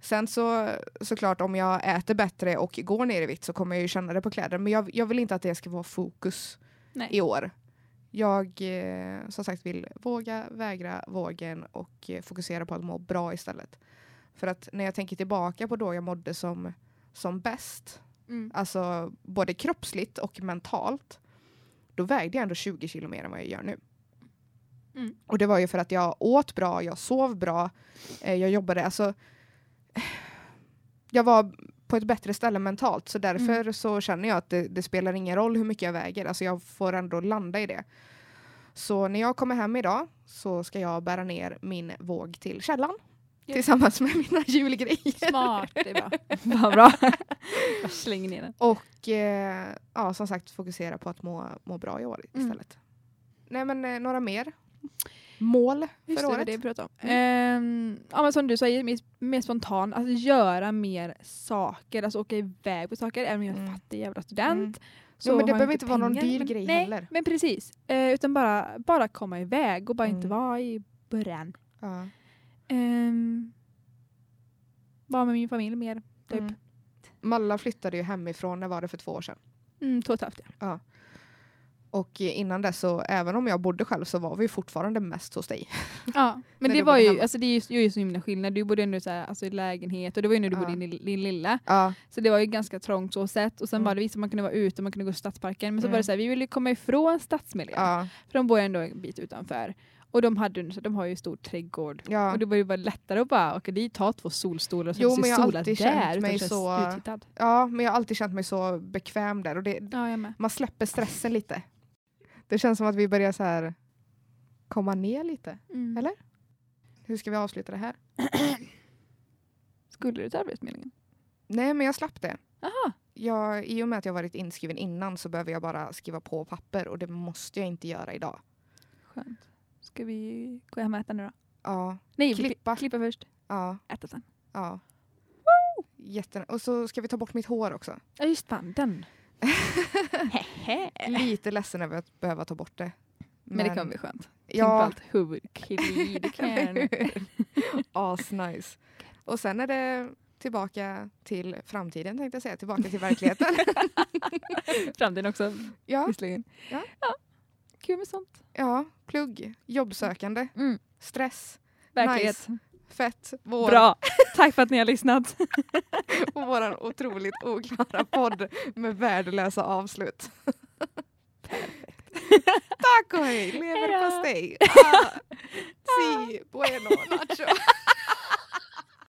[SPEAKER 1] sen så såklart om jag äter bättre och går ner i vikt så kommer jag ju känna det på kläder. Men jag, jag vill inte att det ska vara fokus
[SPEAKER 2] Nej.
[SPEAKER 1] i år. Jag eh, som sagt vill våga vägra vågen och eh, fokusera på att må bra istället. För att när jag tänker tillbaka på då jag mådde som, som bäst
[SPEAKER 2] Mm.
[SPEAKER 1] alltså både kroppsligt och mentalt, då vägde jag ändå 20 kilo mer än vad jag gör nu.
[SPEAKER 2] Mm.
[SPEAKER 1] Och det var ju för att jag åt bra, jag sov bra, eh, jag jobbade, alltså jag var på ett bättre ställe mentalt så därför
[SPEAKER 2] Mm.
[SPEAKER 1] så känner jag att det, det spelar ingen roll hur mycket jag väger, alltså jag får ändå landa i det. Så när jag kommer hem idag så ska jag bära ner min våg till källan. Tillsammans med mina julgrejer.
[SPEAKER 2] Smart, det är bra. Vad bra. Jag slänger ner den.
[SPEAKER 1] Och eh, ja, som sagt fokusera på att må, må bra i år
[SPEAKER 2] Mm.
[SPEAKER 1] istället. Nej men eh, några mer mål
[SPEAKER 2] Just
[SPEAKER 1] för
[SPEAKER 2] det,
[SPEAKER 1] året?
[SPEAKER 2] det vi pratade om. Ehm, ja, men som du säger, mer, mer spontant, alltså göra mer saker, alltså åka iväg på saker, även om jag är
[SPEAKER 1] Mm.
[SPEAKER 2] fattig jävla student.
[SPEAKER 1] Mm.
[SPEAKER 2] Så
[SPEAKER 1] Jo, men det
[SPEAKER 2] jag
[SPEAKER 1] behöver inte vara någon dyr
[SPEAKER 2] men,
[SPEAKER 1] grej
[SPEAKER 2] nej,
[SPEAKER 1] heller.
[SPEAKER 2] men precis. Eh, utan bara, bara komma iväg och bara inte
[SPEAKER 1] Mm.
[SPEAKER 2] vara i början.
[SPEAKER 1] Ja.
[SPEAKER 2] Um, vara med min familj mer. Typ.
[SPEAKER 1] Mm. Malla flyttade ju hemifrån, när var det för två år sedan?
[SPEAKER 2] Mm, två och ett halvt, ja.
[SPEAKER 1] Och eh, innan dess så, även om jag bodde själv så var vi fortfarande mest hos dig.
[SPEAKER 2] Ja, men det var ju,
[SPEAKER 1] hemma.
[SPEAKER 2] alltså det är ju, så himla skillnad. Du bodde ändå så här, alltså, i lägenhet och det var ju när du
[SPEAKER 1] Ja.
[SPEAKER 2] bodde i din, lilla.
[SPEAKER 1] Ja.
[SPEAKER 2] Så det var ju ganska trångt så sett. Och sen
[SPEAKER 1] Mm.
[SPEAKER 2] var det visst att man kunde vara ute, man kunde gå till stadsparken. Men så
[SPEAKER 1] Mm.
[SPEAKER 2] var det så här, vi ville komma ifrån stadsmiljön.
[SPEAKER 1] ja.
[SPEAKER 2] För de bor ju ändå en bit utanför. Och de, hade, de har ju stor trädgård.
[SPEAKER 1] Ja.
[SPEAKER 2] Och det var ju bara lättare att bara åka dit, ta två solstolar och
[SPEAKER 1] Jo, men jag
[SPEAKER 2] sola
[SPEAKER 1] alltid
[SPEAKER 2] där
[SPEAKER 1] mig så-
[SPEAKER 2] uttittad.
[SPEAKER 1] ja, men jag har alltid känt mig så bekväm där och det,
[SPEAKER 2] Ja,
[SPEAKER 1] man släpper stressen lite. Det känns som att vi börjar så här komma ner lite.
[SPEAKER 2] Mm.
[SPEAKER 1] Eller? Hur ska vi avsluta det här?
[SPEAKER 2] Skulle du till Arbetsförmedlingen?
[SPEAKER 1] Nej, men jag slapp det.
[SPEAKER 2] Jaha.
[SPEAKER 1] Jag, I och med att jag varit inskriven innan så behöver jag bara skriva på papper och det måste jag inte göra idag.
[SPEAKER 2] Skönt. Ska vi gå hem och äta nu då?
[SPEAKER 1] Ja,
[SPEAKER 2] Nej,
[SPEAKER 1] Klippa.
[SPEAKER 2] klippa, först.
[SPEAKER 1] ja,
[SPEAKER 2] Äta sen.
[SPEAKER 1] ja. Jätte... Och så ska vi ta bort mitt hår också.
[SPEAKER 2] Ja just fan, den.
[SPEAKER 1] Lite ledsen över att behöva ta bort det.
[SPEAKER 2] Men, det kommer bli skönt. Tänk på
[SPEAKER 1] Ja,
[SPEAKER 2] allt huvudkli du kan.
[SPEAKER 1] asnice. Och sen är det tillbaka till framtiden tänkte jag säga, tillbaka till verkligheten.
[SPEAKER 2] Framtiden också
[SPEAKER 1] ja,
[SPEAKER 2] visserligen.
[SPEAKER 1] Ja.
[SPEAKER 2] Kul med sånt.
[SPEAKER 1] ja, plugg, jobbsökande,
[SPEAKER 2] Mm.
[SPEAKER 1] stress,
[SPEAKER 2] Verklighet.
[SPEAKER 1] fett, vår,
[SPEAKER 2] Bra. Tack för att ni har lyssnat.
[SPEAKER 1] och vår otroligt oklara podd med värdelösa avslut. Tack och hej, leverpastej. Ah, si, bueno, nacho.